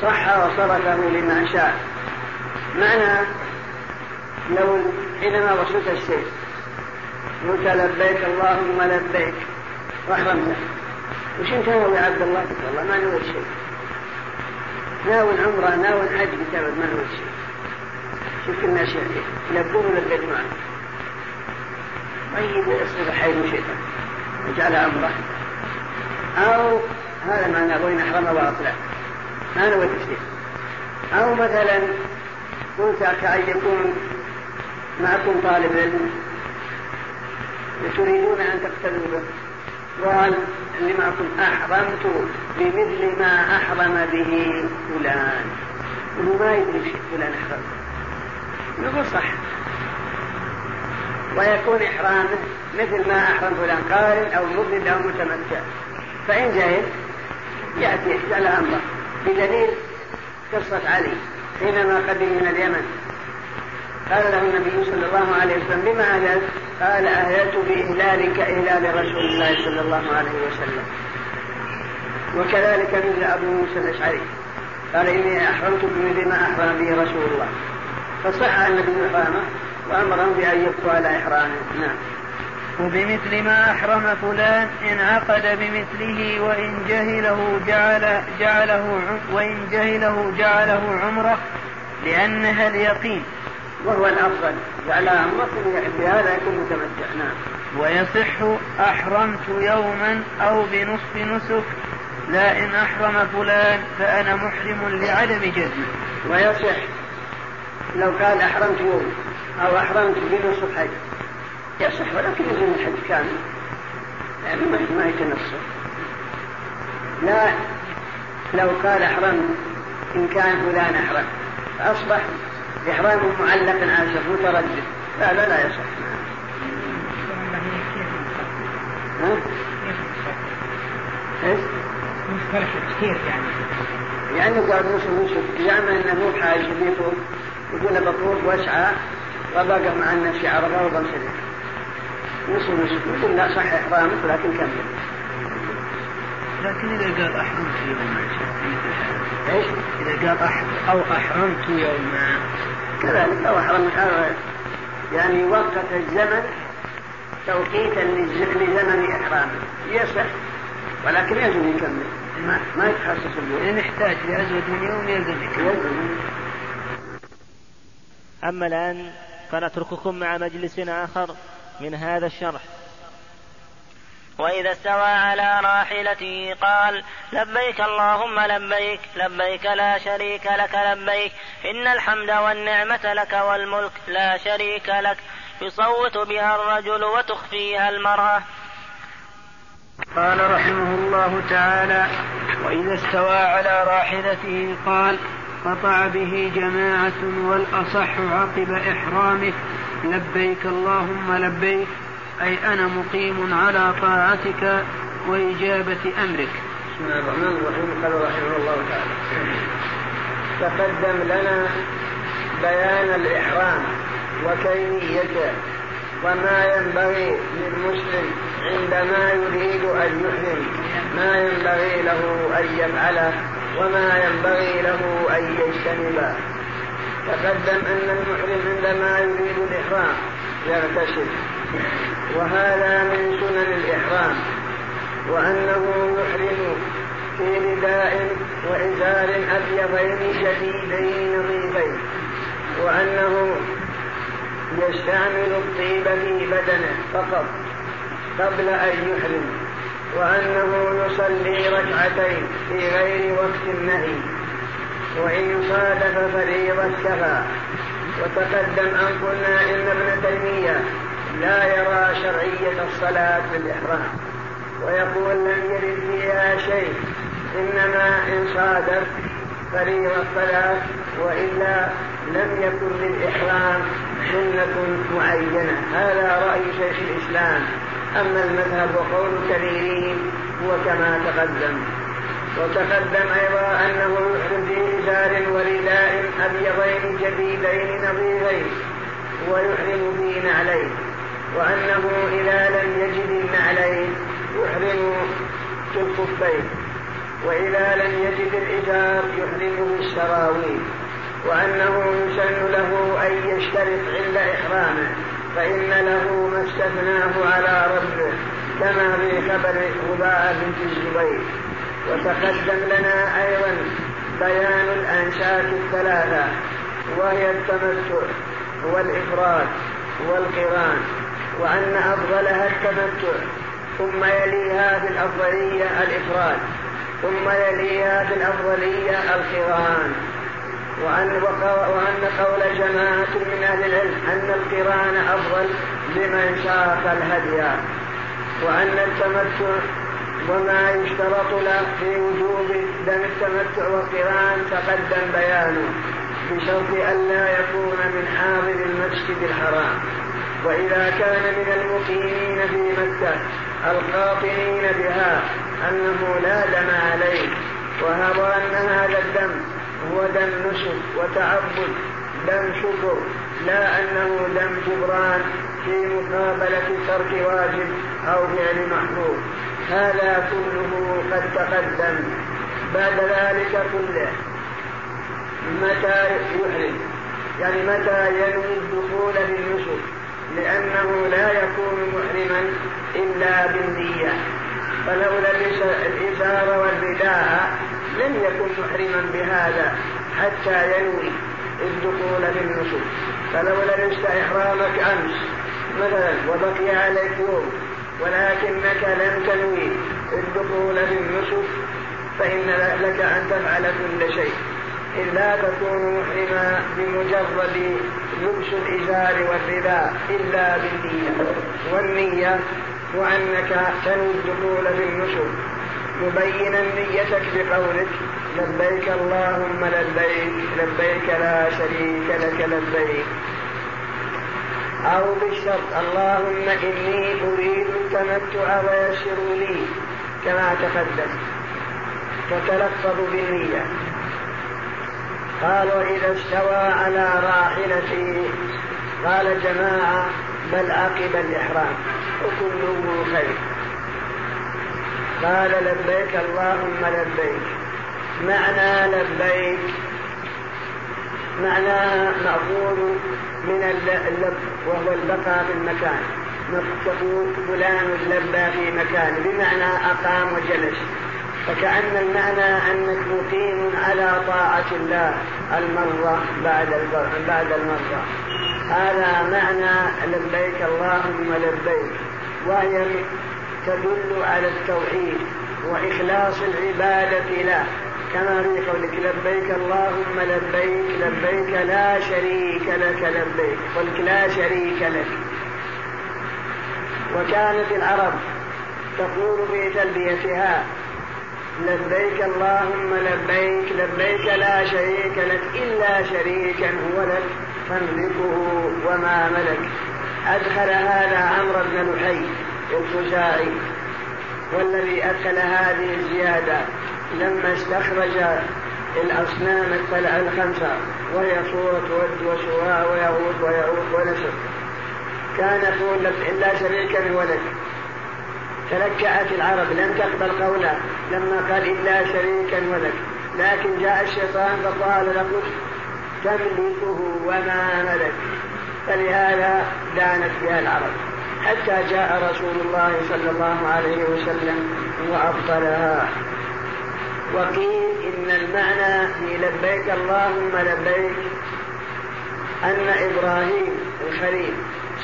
صح وصرفه لما شاء. معنى لو حينما وصلت الشيء قلت لبيك اللهم لبيك واحرمت وش أنت ناوي عبد الله؟ والله ما نويت شيء. ناوي العمرة ناوي الحج بسبب ما نويت شيء. شوف الناس يلبون لبيت معك طيب يصير حي شيطان وجعل عمرة. أو هذا معنى وين أحرم وأطلع. ما نويت شيء أو مثلا قلت كأن يكون معكم طالب علم تريدون أن تقتدوا به قال اللي معكم أحرمت بمثل ما أحرم به فلان. وهو ما يدري شيء فلان أحرم. يقول صح. ويكون إحرامه مثل ما أحرم فلان قارن أو مفرد أو متمتع. فإن جهل يأتي يحتل أمره. بدليل قصة علي حينما قدم من اليمن. قال له النبي صلى الله عليه وسلم بما أهلت قال أهلت بإهلال كإهلال رسول الله صلى الله عليه وسلم. وكذلك مثل أبو موسى الأشعري. قال إني أحرمت بمثل ما أحرم به رسول الله. فصح النبي إحرامه وأمرهم بأن يبقوا على إحرامه. نعم. وبمثل ما أحرم فلان إن عقد بمثله وإن جهله جعل جعله وإن جهله جعله عمرة لأنها اليقين. وهو الأفضل. جعلها عمرة بهذا يكون متمتع. نعم. ويصح أحرمت يوما أو بنصف نسك لا إن أحرم فلان فأنا محرم لعدم جزمه. ويصح لو قال أحرمت يوم أو أحرمت بنصف حج. يصح ولكن يلزم الحج كامل يعني ما يتنصف لا لو قال أحرمت إن كان فلان أحرم فأصبح إحرام معلق عاشق متردد لا لا لا يصح ها؟ إيش؟ مش كثير يعني يعني قال نصف نصف زعم إنه مو حاج يقول بطوف واسعى وبقى مع الناس عرفه وبنصرف نصف نصف يقول لا صح إحرامك ولكن كمل لكن إذا قال أحرمت يوم إيش؟ إذا قال أحرم أو أحرمت يوما كذلك أو أحرمت يعني وقت الزمن توقيتا لزمن إحرامه. يصح. ولكن يجب يكمل. ما, ما يتخصص اليوم. إن احتاج لأزود من يوم يلزم يكمل. أما الآن فنترككم مع مجلس آخر. من هذا الشرح. وإذا استوى على راحلته قال لبيك اللهم لبيك لبيك لا شريك لك لبيك إن الحمد والنعمة لك والملك لا شريك لك. يصوت بها الرجل وتخفيها المرأة. قال رحمه الله تعالى وإذا استوى على راحلته قال قطع به جماعة والأصح عقب إحرامه. لبيك اللهم لبيك أي أنا مقيم على طاعتك وإجابة أمرك. بسم الله الرحمن الرحيم. قال رحمه الله تعالى تقدم لنا بيان الإحرام وكيفيته وما ينبغي للمسلم عندما يريد أن يحرم ما ينبغي له أن يفعله وما ينبغي له أن يجتنبه. تقدم أن المحرم عندما يريد الإحرام يغتسل. وهذا من سنن الإحرام وأنه يحرم في رداء وإزار أبيضين جديدين نظيفين وأنه يستعمل الطيب في بدنه فقط قبل أن يحرم وأنه يصلي ركعتين في غير وقت النهي. وإن صادف فريضة كفى وتقدم أن قلنا إن ابن تيمية لا يرى شرعية الصلاة بالإحرام. ويقول لم يرد فيها شيء إنما إن صادف فريضة الصلاة وإلا لم يكن للإحرام سنة معينة. هذا رأي شيخ الإسلام. أما المذهب وقول الكبيرين هو كما تقدم. وتقدم أيضا أنه يحرم في إزار ورداء أبيضين جديدين نظيفين ويحرم في نعلين وأنه إذا لم يجد النعلين يحرم في الخفين وإذا لم يجد الإزار يحرم بالسراويل وأنه يسن له أن يشترط عند إحرامه فإن له ما استثناه على ربه كما في خبر رباعة بنت الزبير. وتقدم لنا أيضا بيان الأنشاء الثلاثة وهي التمتع والإفراد والقران وأن أفضلها التمتع ثم يليها في الأفضلية الإفراد ثم يليها في الأفضلية القران. وأن, وأن قول جماعة من أهل العلم أن القران أفضل لمن شاق الهدي وأن التمتع وما يشترط له في وجوب دم التمتع والقران تقدم بيانه بشرط ألا يكون من حاضر المسجد الحرام. وإذا كان من المقيمين في مكة القاطنين بها أنه لا دم عليه وهو أن هذا الدم هو دم نسك وتعبد دم شكر لا أنه دم جبران في مقابلة ترك واجب أو فعل محبوب هذا كله قد تقدم. بعد ذلك كله. متى يحرم؟ يعني متى ينوي الدخول بالنسك؟ لأنه لا يكون محرما إلا بالنية. فلولا الإزار والرداء لم يكن محرما بهذا حتى ينوي الدخول في النسك فلولا لبست إحرامك أمس مثلا وبقي عليك يوم ولكنك لم تنوي الدخول في النسك فإن لك أن تفعل كل شيء. إلا تكون محرما بمجرد لبس الإزار والرداء إلا بالنية والنية وأنك تنوي الدخول في النسك مبينا نيتك بقولك لبيك اللهم لبيك لبيك لا شريك لك لبيك أو بالشرط اللهم إني أريد التمتع ويسر لي. كما تقدم. فتلفظ بالنية. قال وإذا استوى على راحلته قال جماعة بل عقب الإحرام. وكله خير. قال لبيك اللهم لبيك. معنى لبيك. معناها مأخوذ من اللب وهو البقاء في المكان. تقول فلان لبى في مكان بمعنى أقام وجلس. فكأن المعنى أنك مقيم على طاعة الله المرة بعد بعد المرة. هذا معنى لبيك اللهم لبيك وهي تدل على التوحيد وإخلاص العبادة له. كما في قولك لبيك اللهم لبيك لبيك لا شريك لك لبيك قلت لا شريك لك. وكانت العرب تقول في تلبيتها لبيك اللهم لبيك لبيك لا شريك لك إلا شريكا هو لك فاملكه وما ملك. أدخل هذا عمرو بن لحي الخزاعي والذي أدخل هذه الزيادة. لما استخرج الأصنام الخمسة وهي صورة ود وسواء ويهود ويعود ونسر كان يقول إلا شريكا ولد تلكأت العرب لم تقبل قوله لما قال إلا شريكا ولد لكن جاء الشيطان فقال لقد تملكه وما ملك. فلهذا دانت بها العرب. حتى جاء رسول الله صلى الله عليه وسلم وأبطلها. وقيل إن المعنى في لبيك اللهم لبيك أن إبراهيم الخليل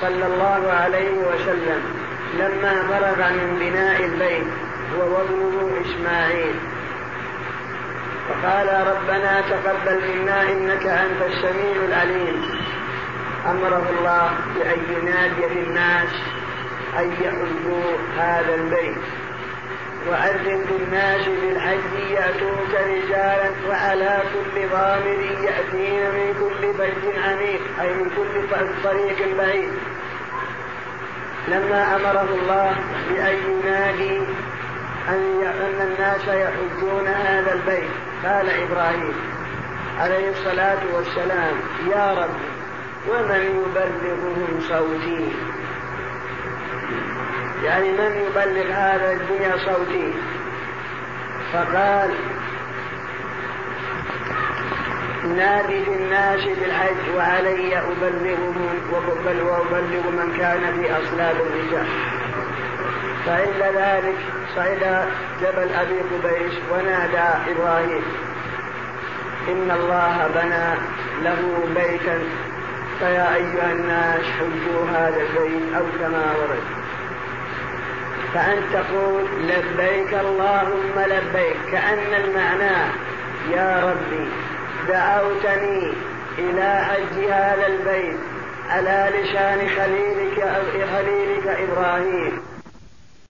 صلى الله عليه وسلم لما فرغ من بناء البيت هو وابنه إسماعيل. فقال ربنا تقبل منا إنك أنت السميع العليم. أمره الله بأن ينادي للناس أن يحجوا هذا البيت. وأذن للناس بالحج يأتوك رجالا وعلى كل ضامر يأتين من كل فج عميق أي من كل طريق بعيد. لما أمره الله بأن ينادي أن الناس يحجون هذا البيت قال إبراهيم عليه الصلاة والسلام يا رب ومن يبلغهم صوتي؟ يعني من يبلغ هذا الدنيا صوتي؟ فقال نادي الناس بالحج وعلي أبلغهم وأبلغ من كان في أصلاب الرجال. فعند ذلك صعد جبل أبي قبيس ونادى إبراهيم. إن الله بنى له بيتا. فيا أيها الناس حجوا هذا البيت أو كما ورد. فأن تقول لبيك اللهم لبيك كأن المعنى يا ربي دعوتني إلى حج هذا البيت على لسان خليلك خليلك إبراهيم.